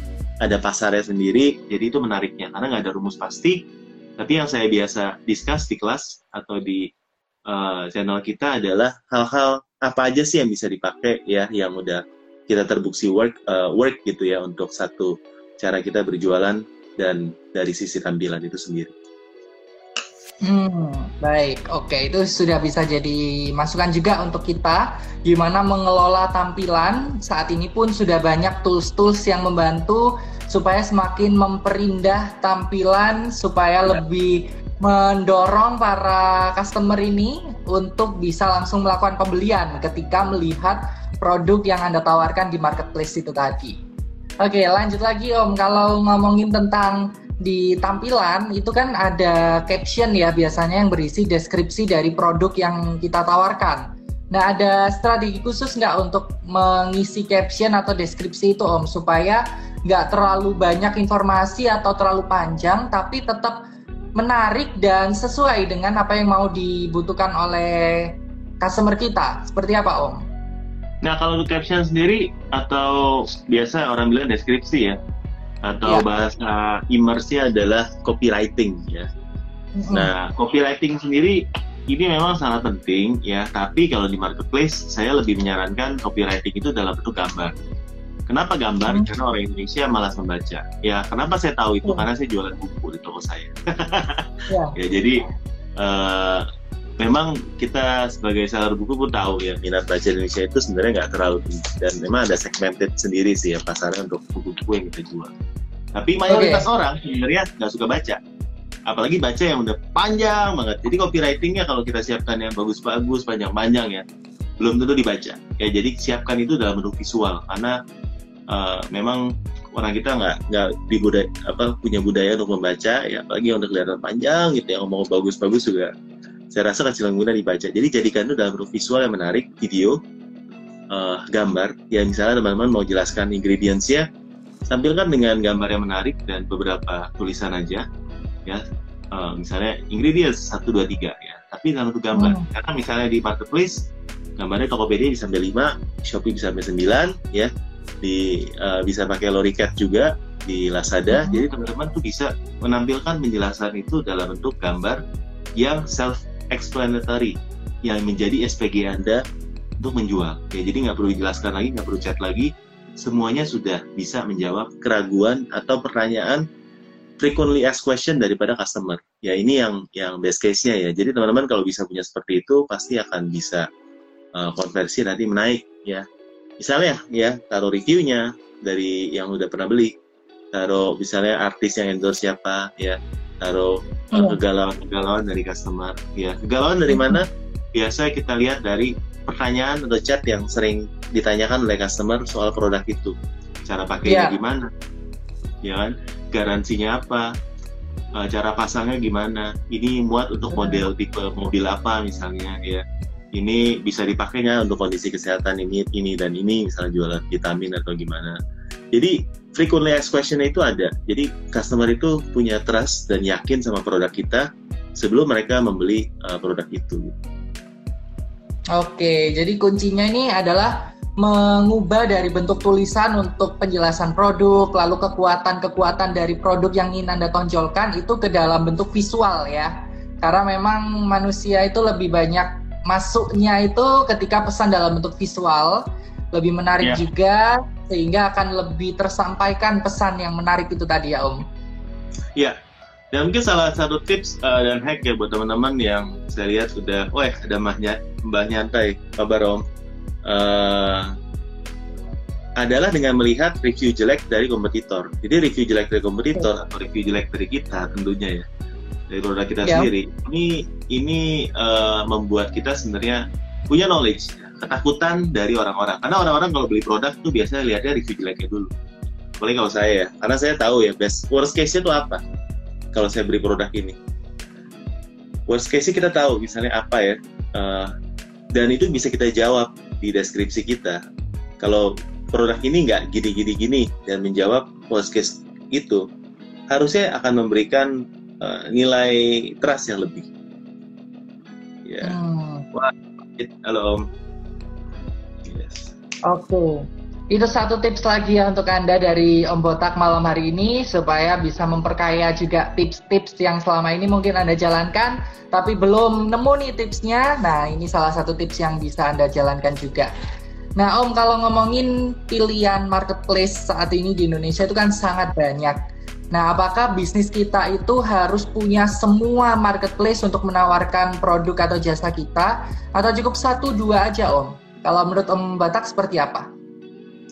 ada pasarnya sendiri, jadi itu menariknya. Karena nggak ada rumus pasti. Tapi yang saya biasa discuss di kelas atau di uh, channel kita adalah hal-hal apa aja sih yang bisa dipakai ya, yang udah kita terbukti work uh, work gitu ya untuk satu cara kita berjualan dan dari sisi tampilan itu sendiri. Hmm, baik. Oke, itu sudah bisa jadi masukan juga untuk kita gimana mengelola tampilan. Saat ini pun sudah banyak tools-tools yang membantu supaya semakin memperindah tampilan supaya ya. lebih mendorong para customer ini untuk bisa langsung melakukan pembelian ketika melihat produk yang Anda tawarkan di marketplace itu tadi. Oke, lanjut lagi Om. Kalau ngomongin tentang di tampilan itu kan ada caption ya biasanya yang berisi deskripsi dari produk yang kita tawarkan. Nah ada strategi khusus nggak untuk mengisi caption atau deskripsi itu Om supaya nggak terlalu banyak informasi atau terlalu panjang tapi tetap menarik dan sesuai dengan apa yang mau dibutuhkan oleh customer kita. Seperti apa Om? Nah kalau untuk caption sendiri atau biasa orang bilang deskripsi ya atau ya. bahasa imersi adalah copywriting ya. Mm-hmm. Nah, copywriting sendiri ini memang sangat penting ya, tapi kalau di marketplace saya lebih menyarankan copywriting itu dalam bentuk gambar. Kenapa gambar? Mm-hmm. Karena orang Indonesia malas membaca. Ya, kenapa saya tahu itu? Yeah. Karena saya jualan buku di toko saya. yeah. Ya, jadi uh, memang kita sebagai seller buku pun tahu ya minat baca Indonesia itu sebenarnya nggak terlalu tinggi dan memang ada segmented sendiri sih ya pasarnya untuk buku-buku yang kita jual. Tapi mayoritas okay. orang sebenarnya nggak suka baca. Apalagi baca yang udah panjang banget. Jadi copywritingnya kalau kita siapkan yang bagus-bagus, panjang-panjang ya, belum tentu dibaca. Ya jadi siapkan itu dalam bentuk visual karena uh, memang orang kita nggak nggak di budaya apa punya budaya untuk membaca ya apalagi yang udah kelihatan panjang gitu yang mau bagus-bagus juga. Saya rasa kecil guna dibaca. Jadi jadikan itu dalam bentuk visual yang menarik video uh, gambar ya misalnya teman-teman mau jelaskan ingredientsnya tampilkan dengan gambar yang menarik dan beberapa tulisan aja ya. Uh, misalnya ingredients satu dua tiga ya. Tapi dalam bentuk gambar. Hmm. karena misalnya di marketplace gambarnya Tokopedia bisa sampai 5 Shopee bisa sampai 9 ya di uh, bisa pakai Loricat juga di Lazada. Hmm. Jadi teman-teman tuh bisa menampilkan penjelasan itu dalam bentuk gambar yang self explanatory yang menjadi SPG Anda untuk menjual. Ya, jadi nggak perlu dijelaskan lagi, nggak perlu chat lagi, semuanya sudah bisa menjawab keraguan atau pertanyaan frequently asked question daripada customer. Ya ini yang yang best case-nya ya. Jadi teman-teman kalau bisa punya seperti itu pasti akan bisa uh, konversi nanti menaik ya. Misalnya ya taruh reviewnya dari yang udah pernah beli. Taruh misalnya artis yang endorse siapa ya. Taruh uh, iya. kegalauan kegalauan dari customer ya. Kegalauan dari mana? Biasa kita lihat dari pertanyaan atau chat yang sering ditanyakan oleh customer soal produk itu. Cara pakainya yeah. gimana? Ya kan? Garansinya apa? Uh, cara pasangnya gimana? Ini muat untuk model tipe mobil apa misalnya ya ini bisa dipakainya untuk kondisi kesehatan ini ini dan ini misalnya jualan vitamin atau gimana. Jadi frequently asked question itu ada. Jadi customer itu punya trust dan yakin sama produk kita sebelum mereka membeli uh, produk itu. Oke jadi kuncinya ini adalah mengubah dari bentuk tulisan untuk penjelasan produk, lalu kekuatan-kekuatan dari produk yang ingin Anda tonjolkan itu ke dalam bentuk visual ya. Karena memang manusia itu lebih banyak masuknya itu ketika pesan dalam bentuk visual lebih menarik yeah. juga sehingga akan lebih tersampaikan pesan yang menarik itu tadi ya Om. Iya. Dan mungkin salah satu tips uh, dan hack ya buat teman-teman yang saya lihat sudah, wah ada mahnya, mbah nyantai, kabar Om. Uh, adalah dengan melihat review jelek dari kompetitor. Jadi review jelek dari kompetitor atau review jelek dari kita tentunya ya dari produk kita yeah. sendiri. Ini ini uh, membuat kita sebenarnya punya knowledge ketakutan dari orang-orang. Karena orang-orang kalau beli produk tuh biasanya lihatnya review jeleknya dulu. Apalagi kalau saya ya? Karena saya tahu ya best worst case-nya itu apa kalau saya beli produk ini. Worst case-nya kita tahu misalnya apa ya uh, dan itu bisa kita jawab di deskripsi kita. Kalau produk ini nggak gini gini gini dan menjawab worst case itu harusnya akan memberikan uh, nilai trust yang lebih. Ya. Hmm. Wah, halo Om. Yes. Oke. Okay. Itu satu tips lagi ya untuk Anda dari Om Botak malam hari ini supaya bisa memperkaya juga tips-tips yang selama ini mungkin Anda jalankan tapi belum nemu nih tipsnya. Nah, ini salah satu tips yang bisa Anda jalankan juga. Nah, Om kalau ngomongin pilihan marketplace saat ini di Indonesia itu kan sangat banyak Nah, apakah bisnis kita itu harus punya semua marketplace untuk menawarkan produk atau jasa kita, atau cukup satu dua aja, Om? Kalau menurut Om Batak seperti apa?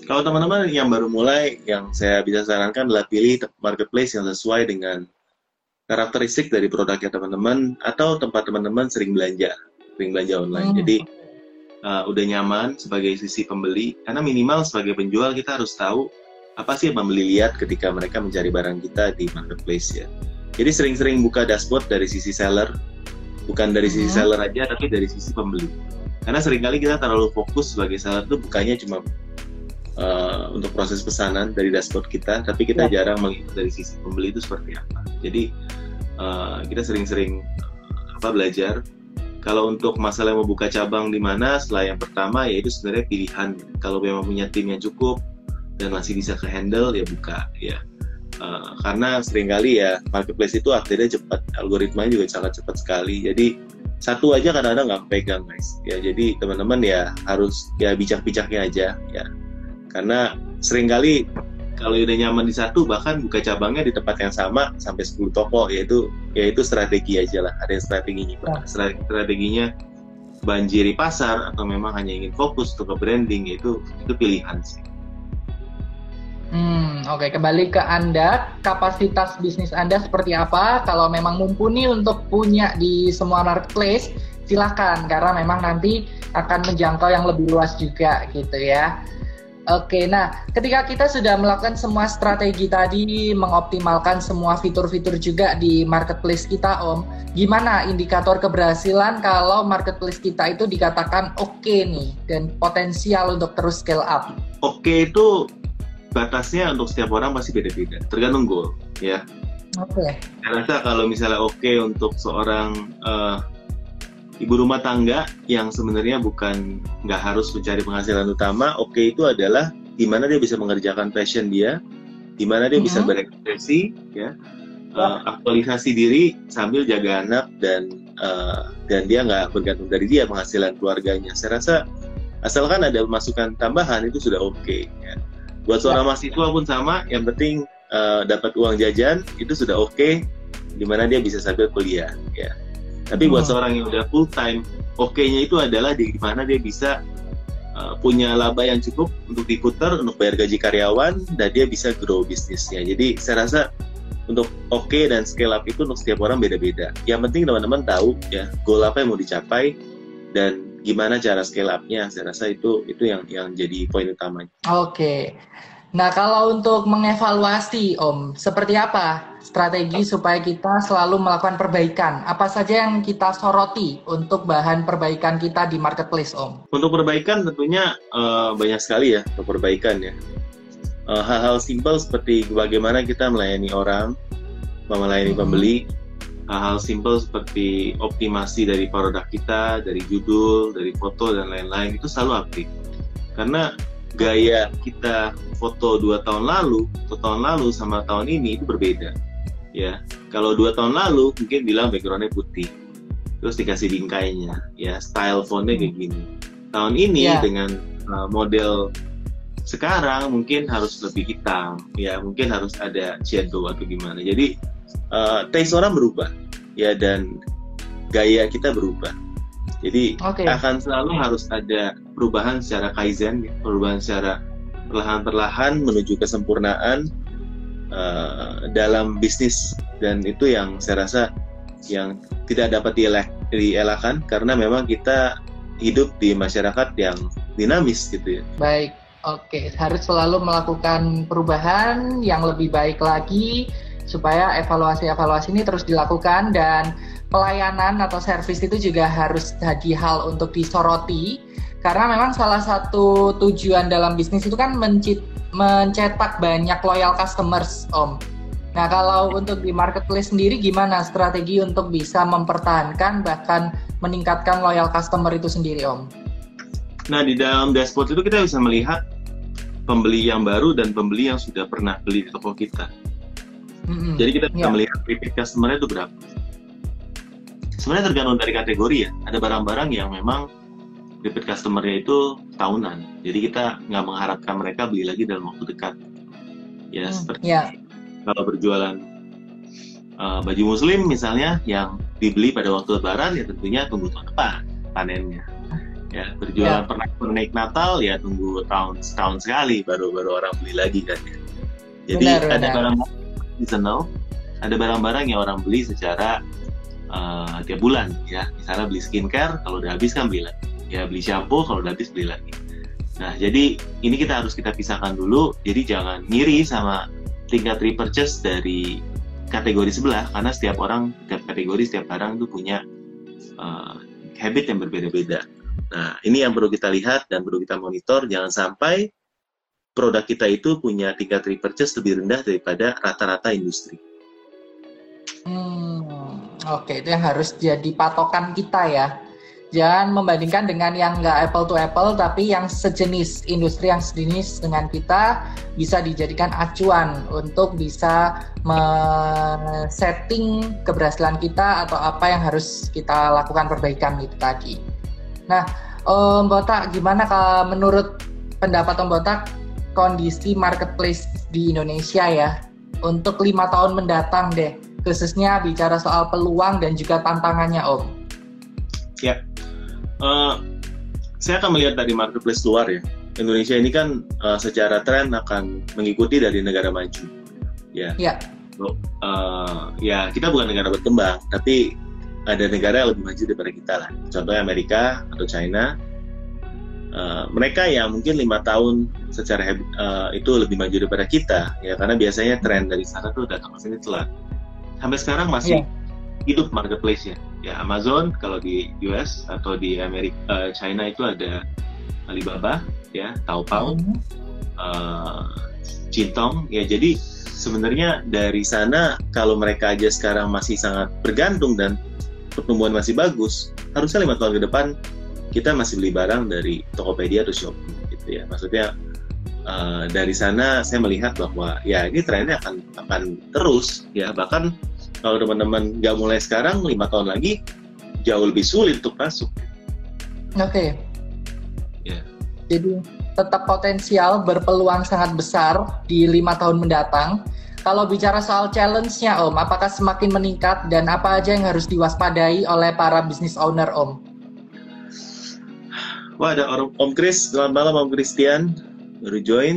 Kalau teman-teman yang baru mulai, yang saya bisa sarankan adalah pilih marketplace yang sesuai dengan karakteristik dari produknya teman-teman atau tempat teman-teman sering belanja, sering belanja online. Hmm. Jadi uh, udah nyaman sebagai sisi pembeli, karena minimal sebagai penjual kita harus tahu apa sih yang pembeli lihat ketika mereka mencari barang kita di marketplace ya. Jadi sering-sering buka dashboard dari sisi seller, bukan dari sisi hmm. seller aja, tapi dari sisi pembeli. Karena sering kali kita terlalu fokus sebagai seller tuh bukannya cuma uh, untuk proses pesanan dari dashboard kita, tapi kita ya. jarang melihat dari sisi pembeli itu seperti apa. Jadi uh, kita sering-sering apa belajar. Kalau untuk masalah mau buka cabang di mana, setelah yang pertama yaitu sebenarnya pilihan. Kalau memang punya tim yang cukup, dan masih bisa ke handle ya buka ya. Uh, karena sering kali ya marketplace itu akhirnya cepat algoritmanya juga sangat cepat sekali. Jadi satu aja kadang-kadang nggak pegang guys. Ya jadi teman-teman ya harus ya bijak-bijaknya aja ya. Karena sering kali kalau udah nyaman di satu bahkan buka cabangnya di tempat yang sama sampai 10 toko yaitu yaitu strategi aja lah. Ada strateginya ya. strateginya banjiri pasar atau memang hanya ingin fokus untuk ke branding itu itu pilihan sih Hmm, oke okay. kembali ke Anda, kapasitas bisnis Anda seperti apa? Kalau memang mumpuni untuk punya di semua marketplace, silahkan karena memang nanti akan menjangkau yang lebih luas juga gitu ya. Oke, nah ketika kita sudah melakukan semua strategi tadi, mengoptimalkan semua fitur-fitur juga di marketplace kita, Om, gimana indikator keberhasilan kalau marketplace kita itu dikatakan oke okay nih dan potensial untuk terus scale up? Oke okay itu batasnya untuk setiap orang pasti beda-beda, tergantung goal, ya. Oke. Okay. Saya rasa kalau misalnya oke okay untuk seorang uh, ibu rumah tangga yang sebenarnya bukan nggak harus mencari penghasilan utama, oke okay itu adalah di mana dia bisa mengerjakan passion dia, di mana dia mm -hmm. bisa mm-hmm. berekspresi, ya, uh, aktualisasi diri sambil jaga anak dan uh, dan dia nggak bergantung dari dia penghasilan keluarganya. Saya rasa asalkan ada masukan tambahan itu sudah oke. Okay, ya. Buat seorang mahasiswa pun sama, yang penting uh, dapat uang jajan itu sudah oke, okay, di mana dia bisa sambil kuliah, ya. Tapi buat hmm. seorang yang udah full time, oke-nya itu adalah di mana dia bisa uh, punya laba yang cukup untuk diputar untuk bayar gaji karyawan dan dia bisa grow bisnisnya. Jadi saya rasa untuk oke okay dan scale up itu untuk setiap orang beda-beda. Yang penting teman-teman tahu ya goal apa yang mau dicapai dan gimana cara scale up-nya. Saya rasa itu itu yang yang jadi poin utamanya. Oke. Okay. Nah, kalau untuk mengevaluasi, Om, seperti apa strategi supaya kita selalu melakukan perbaikan? Apa saja yang kita soroti untuk bahan perbaikan kita di marketplace, Om? Untuk perbaikan tentunya uh, banyak sekali ya untuk perbaikan ya. Uh, hal-hal simpel seperti bagaimana kita melayani orang, melayani hmm. Hal-hal simpel seperti optimasi dari produk kita, dari judul, dari foto dan lain-lain itu selalu aktif. Karena gaya kita foto dua tahun lalu atau tahun lalu sama tahun ini itu berbeda ya kalau dua tahun lalu mungkin bilang backgroundnya putih terus dikasih bingkainya ya style fontnya kayak gini tahun ini yeah. dengan uh, model sekarang mungkin harus lebih hitam. Ya mungkin harus ada shadow atau gimana. Jadi uh, taste orang berubah. Ya dan gaya kita berubah. Jadi okay. akan selalu harus ada perubahan secara kaizen, perubahan secara perlahan-perlahan menuju kesempurnaan uh, dalam bisnis. Dan itu yang saya rasa yang tidak dapat dielak, dielakkan karena memang kita hidup di masyarakat yang dinamis gitu ya. Baik, oke harus selalu melakukan perubahan yang lebih baik lagi supaya evaluasi-evaluasi ini terus dilakukan dan pelayanan atau servis itu juga harus jadi hal untuk disoroti karena memang salah satu tujuan dalam bisnis itu kan mencetak banyak loyal customers om. Nah kalau untuk di marketplace sendiri gimana strategi untuk bisa mempertahankan bahkan meningkatkan loyal customer itu sendiri om? Nah di dalam dashboard itu kita bisa melihat pembeli yang baru dan pembeli yang sudah pernah beli di toko kita. Mm-hmm. Jadi kita bisa yeah. melihat repeat customer itu berapa sebenarnya tergantung dari kategori ya. Ada barang-barang yang memang repeat customer-nya itu tahunan. Jadi kita nggak mengharapkan mereka beli lagi dalam waktu dekat. Ya hmm, seperti yeah. kalau berjualan uh, baju muslim misalnya yang dibeli pada waktu lebaran ya tentunya tunggu tahun depan panennya. Ya berjualan yeah. pernah naik Natal ya tunggu tahun setahun sekali baru baru orang beli lagi kan ya. Jadi benar, ada barang-barang seasonal, ada barang-barang yang orang beli secara uh, tiap bulan ya. Misalnya beli skincare kalau udah habis kan beli lagi. Ya beli shampoo kalau udah habis beli lagi. Nah jadi ini kita harus kita pisahkan dulu. Jadi jangan ngiri sama tingkat repurchase dari kategori sebelah karena setiap orang setiap kategori setiap barang itu punya uh, habit yang berbeda-beda nah ini yang perlu kita lihat dan perlu kita monitor jangan sampai produk kita itu punya tingkat repurchase lebih rendah daripada rata-rata industri. Hmm, Oke, itu yang harus jadi patokan kita ya. Jangan membandingkan dengan yang nggak apple to apple, tapi yang sejenis industri yang sejenis dengan kita bisa dijadikan acuan untuk bisa setting keberhasilan kita atau apa yang harus kita lakukan perbaikan itu tadi. Nah, Om Botak, gimana kalau menurut pendapat Om Botak kondisi marketplace di Indonesia ya untuk lima tahun mendatang deh? khususnya bicara soal peluang dan juga tantangannya Om. Ya, uh, saya akan melihat dari marketplace luar ya. Indonesia ini kan uh, secara tren akan mengikuti dari negara maju. Ya. Ya. Uh, ya kita bukan negara berkembang, tapi ada negara yang lebih maju daripada kita lah. Contohnya Amerika atau China. uh, mereka yang mungkin lima tahun secara uh, itu lebih maju daripada kita ya karena biasanya tren dari sana tuh datang ke sini telat sampai sekarang masih yeah. hidup marketplace ya ya Amazon kalau di US atau di Amerika uh, China itu ada Alibaba ya Taobao mm -hmm. uh, Jintong ya jadi sebenarnya dari sana kalau mereka aja sekarang masih sangat bergantung dan pertumbuhan masih bagus harusnya lima tahun ke depan kita masih beli barang dari Tokopedia atau Shopee gitu ya maksudnya uh, dari sana saya melihat bahwa ya ini trennya akan akan terus ya bahkan kalau teman-teman nggak mulai sekarang lima tahun lagi jauh lebih sulit untuk masuk. Oke. Okay. Ya. Yeah. Jadi tetap potensial berpeluang sangat besar di lima tahun mendatang. Kalau bicara soal challenge-nya Om, apakah semakin meningkat dan apa aja yang harus diwaspadai oleh para business owner Om? Wah ada Om, Om Chris, selamat malam Om Christian, baru join.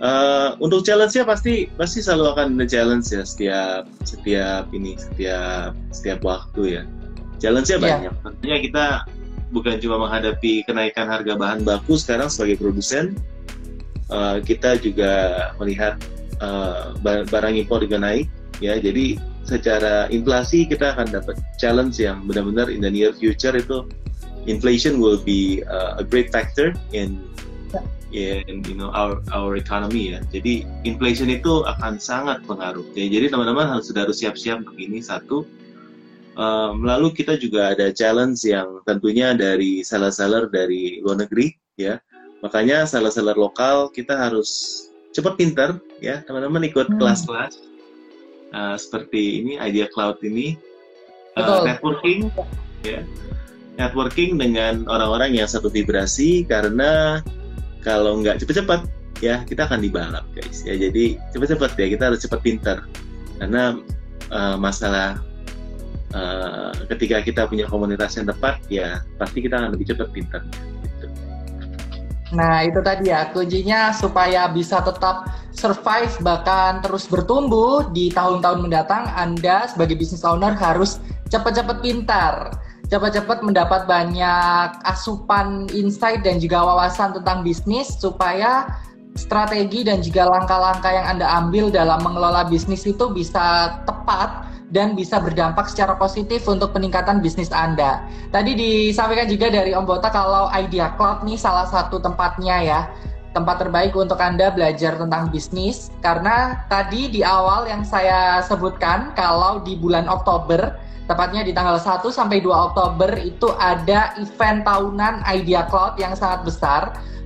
Uh, untuk challenge-nya pasti pasti selalu akan ada challenge ya setiap setiap ini setiap setiap waktu ya. Challenge-nya yeah. banyak. Tentunya kita bukan cuma menghadapi kenaikan harga bahan baku sekarang sebagai produsen, uh, kita juga melihat uh, barang impor juga naik ya. Jadi secara inflasi kita akan dapat challenge yang benar-benar in the near future itu inflation will be uh, a great factor in in you know our our economy ya. Jadi inflation itu akan sangat pengaruh. Ya, jadi teman-teman harus sudah harus siap-siap untuk ini satu. Um, lalu kita juga ada challenge yang tentunya dari seller-seller dari luar negeri ya. Makanya seller-seller lokal kita harus cepat pinter ya. Teman-teman ikut hmm. kelas-kelas uh, seperti ini Idea Cloud ini. Uh, networking ya. Networking dengan orang-orang yang satu vibrasi karena kalau nggak cepet-cepet ya kita akan dibalap guys ya. Jadi cepet-cepet ya. Kita harus cepet pinter karena uh, masalah uh, ketika kita punya komunitas yang tepat ya pasti kita akan lebih cepat pinter gitu. Nah itu tadi ya kuncinya supaya bisa tetap survive bahkan terus bertumbuh di tahun-tahun mendatang Anda sebagai business owner harus cepat-cepat pintar. Cepat-cepat mendapat banyak asupan insight dan juga wawasan tentang bisnis supaya strategi dan juga langkah-langkah yang Anda ambil dalam mengelola bisnis itu bisa tepat dan bisa berdampak secara positif untuk peningkatan bisnis Anda. Tadi disampaikan juga dari Om Bota kalau Idea Cloud nih salah satu tempatnya ya. Tempat terbaik untuk Anda belajar tentang bisnis karena tadi di awal yang saya sebutkan kalau di bulan Oktober tepatnya di tanggal 1 sampai 2 Oktober itu ada event tahunan Idea Cloud yang sangat besar,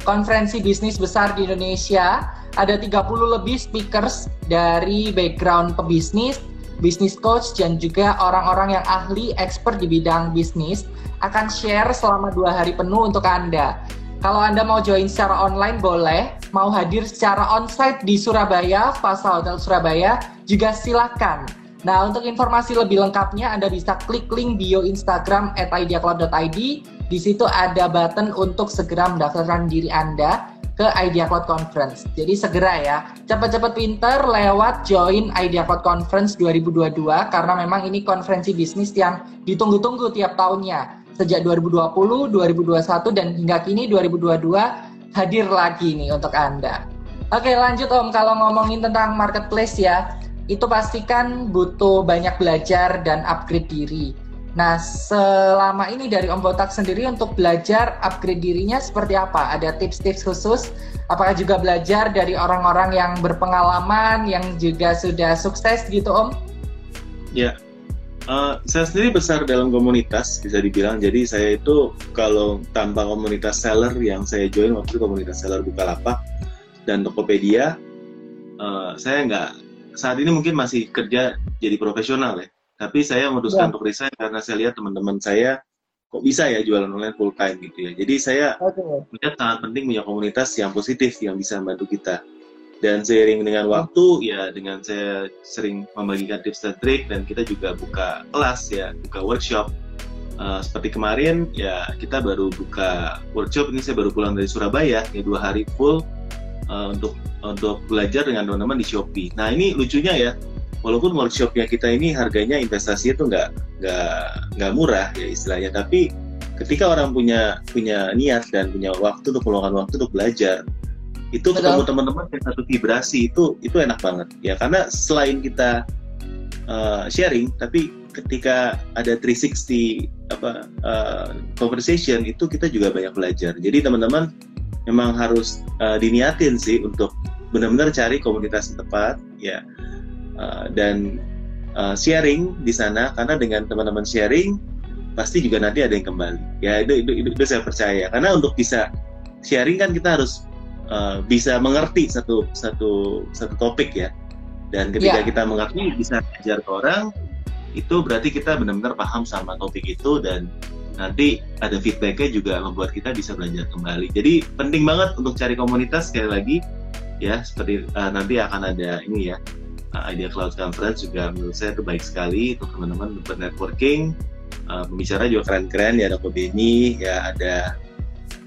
konferensi bisnis besar di Indonesia. Ada 30 lebih speakers dari background pebisnis, bisnis coach dan juga orang-orang yang ahli expert di bidang bisnis akan share selama dua hari penuh untuk Anda. Kalau Anda mau join secara online boleh, mau hadir secara onsite di Surabaya, Fasa Hotel Surabaya juga silakan Nah, untuk informasi lebih lengkapnya Anda bisa klik link bio Instagram ideacloud.id. Di situ ada button untuk segera mendaftarkan diri Anda ke Idea Cloud Conference. Jadi segera ya, cepat-cepat pinter lewat join Idea Cloud Conference 2022 karena memang ini konferensi bisnis yang ditunggu-tunggu tiap tahunnya. Sejak 2020, 2021 dan hingga kini 2022 hadir lagi nih untuk Anda. Oke lanjut Om, kalau ngomongin tentang marketplace ya, itu pastikan butuh banyak belajar dan upgrade diri. Nah, selama ini dari Om Botak sendiri untuk belajar upgrade dirinya seperti apa? Ada tips-tips khusus? Apakah juga belajar dari orang-orang yang berpengalaman, yang juga sudah sukses gitu, Om? Ya, uh, saya sendiri besar dalam komunitas, bisa dibilang. Jadi saya itu kalau tanpa komunitas seller yang saya join waktu itu komunitas seller Bukalapak dan Tokopedia, uh, saya nggak saat ini mungkin masih kerja jadi profesional ya. Tapi saya memutuskan ya. untuk resign karena saya lihat teman-teman saya kok bisa ya jualan online full time gitu ya. Jadi saya okay. melihat sangat penting punya komunitas yang positif yang bisa membantu kita. Dan seiring dengan waktu ya dengan saya sering membagikan tips dan trik dan kita juga buka kelas ya, buka workshop. Uh, seperti kemarin ya kita baru buka workshop ini saya baru pulang dari Surabaya ya dua hari full uh, untuk untuk belajar dengan teman-teman di Shopee. Nah ini lucunya ya, walaupun workshopnya kita ini harganya investasi itu nggak nggak nggak murah ya istilahnya, tapi ketika orang punya punya niat dan punya waktu untuk meluangkan waktu untuk belajar itu Betul. ketemu teman-teman yang satu vibrasi itu itu enak banget ya karena selain kita uh, sharing tapi ketika ada 360 apa uh, conversation itu kita juga banyak belajar jadi teman-teman memang harus uh, diniatin sih untuk benar-benar cari komunitas yang tepat ya. Uh, dan uh, sharing di sana karena dengan teman-teman sharing pasti juga nanti ada yang kembali. Ya itu itu, itu, itu saya percaya. Karena untuk bisa sharing kan kita harus uh, bisa mengerti satu satu satu topik ya. Dan ketika Ya. kita mengerti bisa ajar ke orang itu berarti kita benar-benar paham sama topik itu dan nanti ada feedbacknya juga membuat kita bisa belajar kembali. Jadi penting banget untuk cari komunitas sekali lagi ya seperti uh, nanti akan ada ini ya uh, Idea Cloud Conference juga menurut saya itu baik sekali untuk teman-teman bernetworking uh, pembicara juga keren-keren ya ada Ko Beni ya ada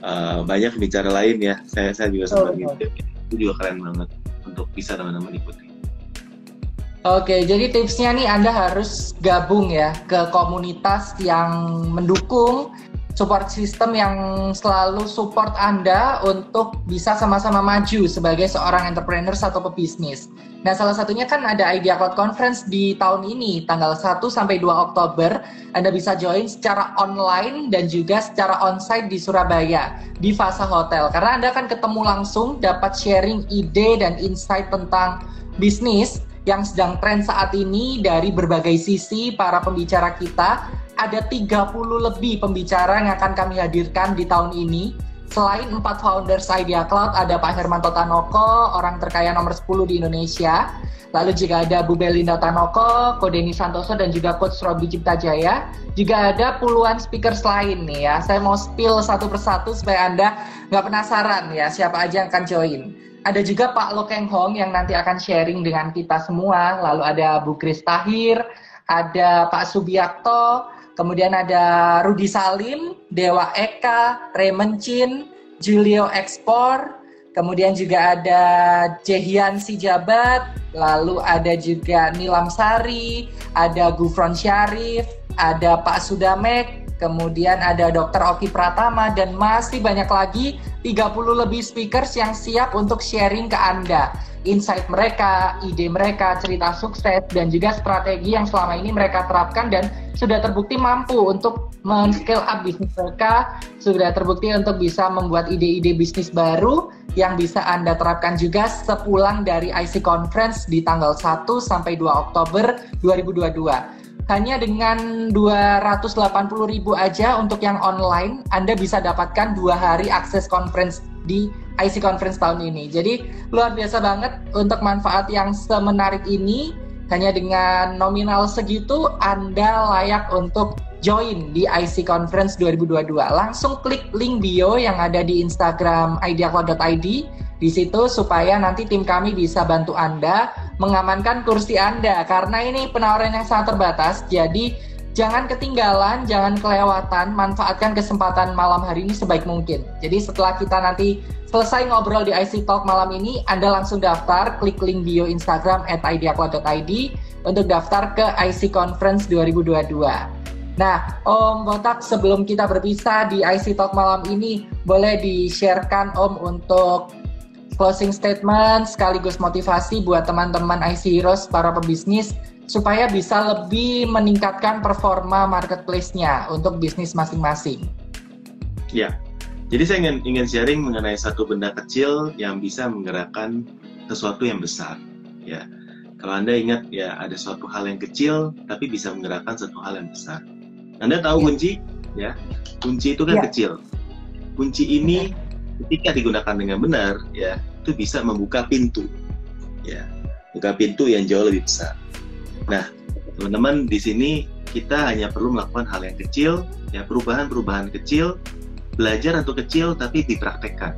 uh, banyak pembicara lain ya. Saya saya juga sempat Betul, ngintip. Itu juga keren banget untuk bisa teman-teman ikuti. Oke, jadi tipsnya nih Anda harus gabung ya ke komunitas yang mendukung support system yang selalu support Anda untuk bisa sama-sama maju sebagai seorang entrepreneur atau pebisnis. Nah, salah satunya kan ada Idea Cloud Conference di tahun ini, tanggal 1 sampai 2 Oktober. Anda bisa join secara online dan juga secara onsite di Surabaya, di Fasa Hotel. Karena Anda akan ketemu langsung, dapat sharing ide dan insight tentang bisnis yang sedang tren saat ini dari berbagai sisi para pembicara kita. Ada 30 lebih pembicara yang akan kami hadirkan di tahun ini. Selain empat founders Idea Cloud, ada Pak Hermanto Tanoko, orang terkaya nomor 10 di Indonesia. Lalu juga ada Bu Belinda Tanoko, Kodeni Santoso, dan juga Coach Robi Cipta Jaya. Juga ada puluhan speakers lain nih ya. Saya mau spill satu persatu supaya Anda nggak penasaran ya siapa aja yang akan join. Ada juga Pak Lokeng Hong yang nanti akan sharing dengan kita semua. Lalu ada Bu Kris Tahir, ada Pak Subiakto, kemudian ada Rudi Salim, Dewa Eka, Raymond Chin, Julio Ekspor, kemudian juga ada Jehian Sijabat, lalu ada juga Nilam Sari, ada Gufron Syarif, ada Pak Sudamek, kemudian ada Dr. Oki Pratama, dan masih banyak lagi 30 lebih speakers yang siap untuk sharing ke Anda. Insight mereka, ide mereka, cerita sukses, dan juga strategi yang selama ini mereka terapkan dan sudah terbukti mampu untuk men-scale up bisnis mereka, sudah terbukti untuk bisa membuat ide-ide bisnis baru yang bisa Anda terapkan juga sepulang dari IC Conference di tanggal 1 sampai 2 Oktober 2022 hanya dengan 280 ribu aja untuk yang online, Anda bisa dapatkan dua hari akses conference di IC Conference tahun ini. Jadi luar biasa banget untuk manfaat yang semenarik ini. Hanya dengan nominal segitu, Anda layak untuk join di IC Conference 2022. Langsung klik link bio yang ada di Instagram ideacloud.id di situ supaya nanti tim kami bisa bantu Anda mengamankan kursi Anda karena ini penawaran yang sangat terbatas. Jadi jangan ketinggalan, jangan kelewatan, manfaatkan kesempatan malam hari ini sebaik mungkin. Jadi setelah kita nanti selesai ngobrol di IC Talk malam ini, Anda langsung daftar, klik link bio Instagram at ideacloud.id untuk daftar ke IC Conference 2022. Nah, Om Botak, sebelum kita berpisah di IC Talk malam ini, boleh di-sharekan Om untuk closing statement sekaligus motivasi buat teman-teman IC Heroes para pebisnis supaya bisa lebih meningkatkan performa marketplace-nya untuk bisnis masing-masing. Ya, jadi saya ingin ingin sharing mengenai satu benda kecil yang bisa menggerakkan sesuatu yang besar. Ya, kalau anda ingat ya ada suatu hal yang kecil tapi bisa menggerakkan satu hal yang besar. Anda tahu Ya. kunci? Ya, kunci itu kan Ya. kecil. Kunci ini ketika digunakan dengan benar, ya itu bisa membuka pintu. Ya, buka pintu yang jauh lebih besar. Nah, teman-teman di sini kita hanya perlu melakukan hal yang kecil, ya perubahan-perubahan kecil belajar untuk kecil tapi dipraktekkan.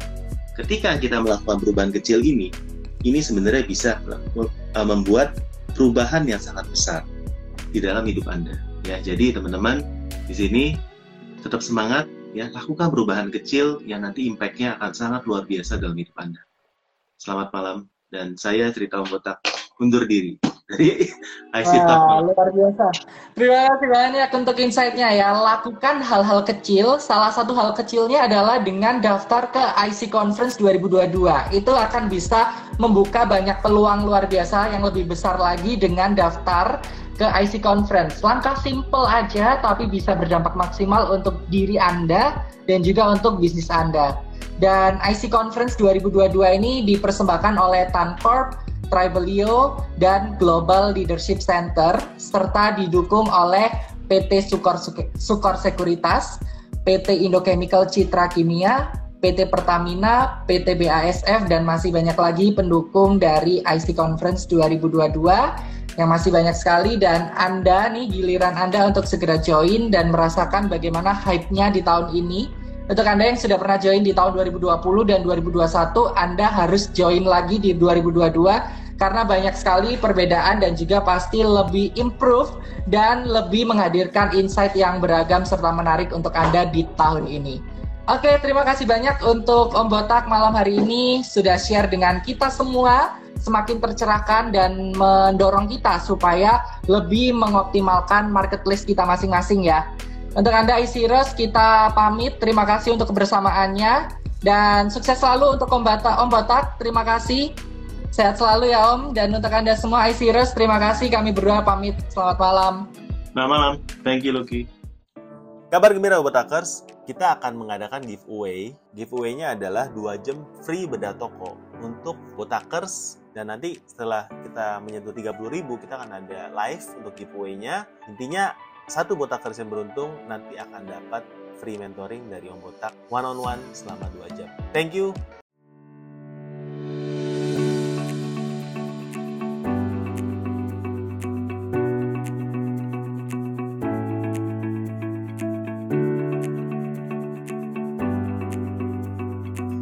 Ketika kita melakukan perubahan kecil ini, ini sebenarnya bisa uh, membuat perubahan yang sangat besar di dalam hidup Anda. Ya, jadi teman-teman di sini tetap semangat ya, lakukan perubahan kecil yang nanti impact-nya akan sangat luar biasa dalam hidup Anda. Selamat malam dan saya cerita Om Botak undur diri. Jadi Wah, top. luar biasa. Terima kasih banyak untuk insight-nya ya. Lakukan hal-hal kecil. Salah satu hal kecilnya adalah dengan daftar ke IC Conference 2022. Itu akan bisa membuka banyak peluang luar biasa yang lebih besar lagi dengan daftar ke IC Conference. Langkah simple aja tapi bisa berdampak maksimal untuk diri Anda dan juga untuk bisnis Anda. Dan IC Conference 2022 ini dipersembahkan oleh Tancorp Tribelio, dan Global Leadership Center, serta didukung oleh PT Sukor, Sukor Sekuritas, PT Indochemical Citra Kimia, PT Pertamina, PT BASF, dan masih banyak lagi pendukung dari IC Conference 2022 yang masih banyak sekali dan Anda nih giliran Anda untuk segera join dan merasakan bagaimana hype-nya di tahun ini untuk Anda yang sudah pernah join di tahun 2020 dan 2021, Anda harus join lagi di 2022 karena banyak sekali perbedaan dan juga pasti lebih improve dan lebih menghadirkan insight yang beragam serta menarik untuk Anda di tahun ini. Oke, terima kasih banyak untuk Om Botak malam hari ini sudah share dengan kita semua semakin tercerahkan dan mendorong kita supaya lebih mengoptimalkan marketplace kita masing-masing ya. Untuk Anda Isiros, kita pamit. Terima kasih untuk kebersamaannya. Dan sukses selalu untuk Om, Bata, Om Botak. Terima kasih. Sehat selalu ya Om. Dan untuk Anda semua Isiros, terima kasih. Kami berdua pamit. Selamat malam. Selamat malam. Thank you, Lucky. Kabar gembira Botakers, kita akan mengadakan giveaway. Giveaway-nya adalah 2 jam free bedah toko untuk Botakers dan nanti setelah kita menyentuh 30.000 kita akan ada live untuk giveaway-nya. Intinya satu botakers yang beruntung nanti akan dapat free mentoring dari Om Botak one on one selama 2 jam. Thank you.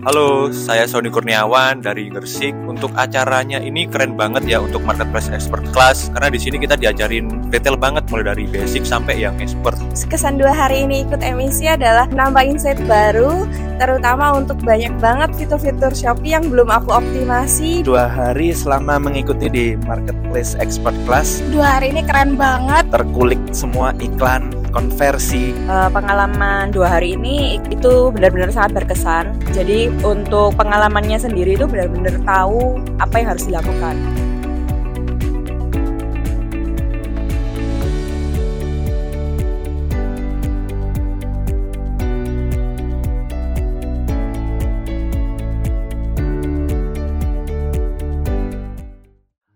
Halo, saya Sony Kurniawan dari Gersik. Untuk acaranya ini keren banget ya untuk marketplace expert class karena di sini kita diajarin detail banget mulai dari basic sampai yang expert. Kesan dua hari ini ikut emisi adalah nambah insight baru, terutama untuk banyak banget fitur-fitur Shopee yang belum aku optimasi. Dua hari selama mengikuti di marketplace expert class. Dua hari ini keren banget. Terkulik semua iklan, konversi. Uh, pengalaman dua hari ini itu benar-benar sangat berkesan. Jadi untuk pengalamannya sendiri itu benar-benar tahu apa yang harus dilakukan.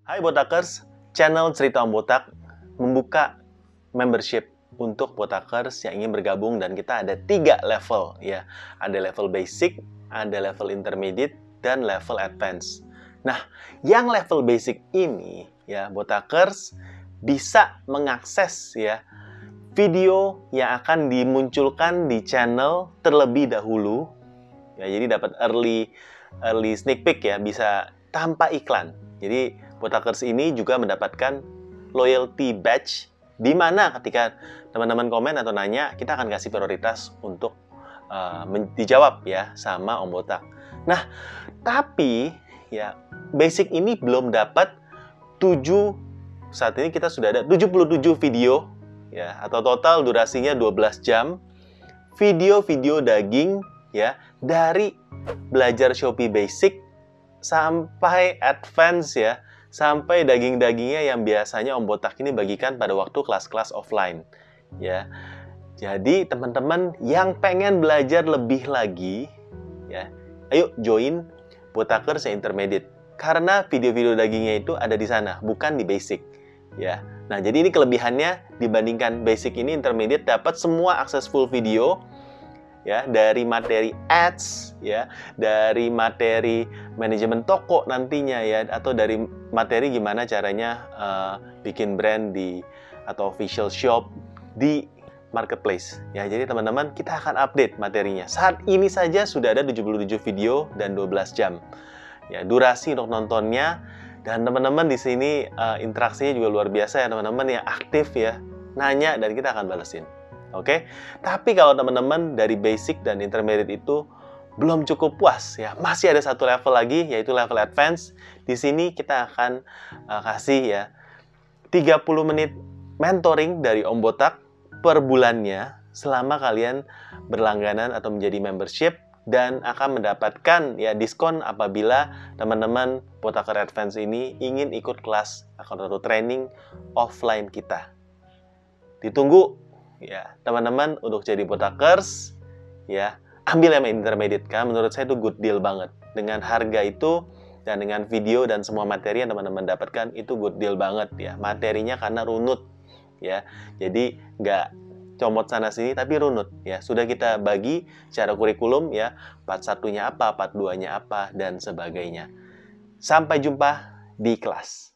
Hai Botakers, channel Cerita Om Botak membuka membership untuk Botakers yang ingin bergabung dan kita ada tiga level ya. Ada level basic, ada level intermediate, dan level advance. Nah, yang level basic ini ya botakers bisa mengakses ya video yang akan dimunculkan di channel terlebih dahulu. Ya, jadi dapat early early sneak peek ya, bisa tanpa iklan. Jadi botakers ini juga mendapatkan loyalty badge di mana ketika teman-teman komen atau nanya, kita akan kasih prioritas untuk uh, dijawab ya sama Om Botak. Nah, tapi ya basic ini belum dapat 7 saat ini kita sudah ada 77 video ya atau total durasinya 12 jam video-video daging ya dari belajar Shopee basic sampai advance ya sampai daging-dagingnya yang biasanya Om Botak ini bagikan pada waktu kelas-kelas offline ya jadi teman-teman yang pengen belajar lebih lagi, ya, ayo join Botakers intermediate. Karena video-video dagingnya itu ada di sana, bukan di basic. Ya, nah jadi ini kelebihannya dibandingkan basic ini intermediate dapat semua akses full video, ya dari materi ads, ya dari materi manajemen toko nantinya ya, atau dari materi gimana caranya uh, bikin brand di atau official shop di marketplace. Ya, jadi teman-teman, kita akan update materinya. Saat ini saja sudah ada 77 video dan 12 jam. Ya, durasi untuk nontonnya dan teman-teman di sini uh, interaksinya juga luar biasa ya, teman-teman yang aktif ya, nanya dan kita akan balesin. Oke. Tapi kalau teman-teman dari basic dan intermediate itu belum cukup puas ya, masih ada satu level lagi yaitu level advance. Di sini kita akan uh, kasih ya 30 menit mentoring dari Om Botak per bulannya selama kalian berlangganan atau menjadi membership dan akan mendapatkan ya diskon apabila teman-teman Botaker Advance ini ingin ikut kelas atau training offline kita. Ditunggu ya teman-teman untuk jadi Botakers ya ambil yang intermediate kan menurut saya itu good deal banget. Dengan harga itu dan dengan video dan semua materi yang teman-teman dapatkan itu good deal banget ya. Materinya karena runut ya. Jadi nggak comot sana sini tapi runut ya. Sudah kita bagi secara kurikulum ya part satunya apa part duanya apa dan sebagainya. Sampai jumpa di kelas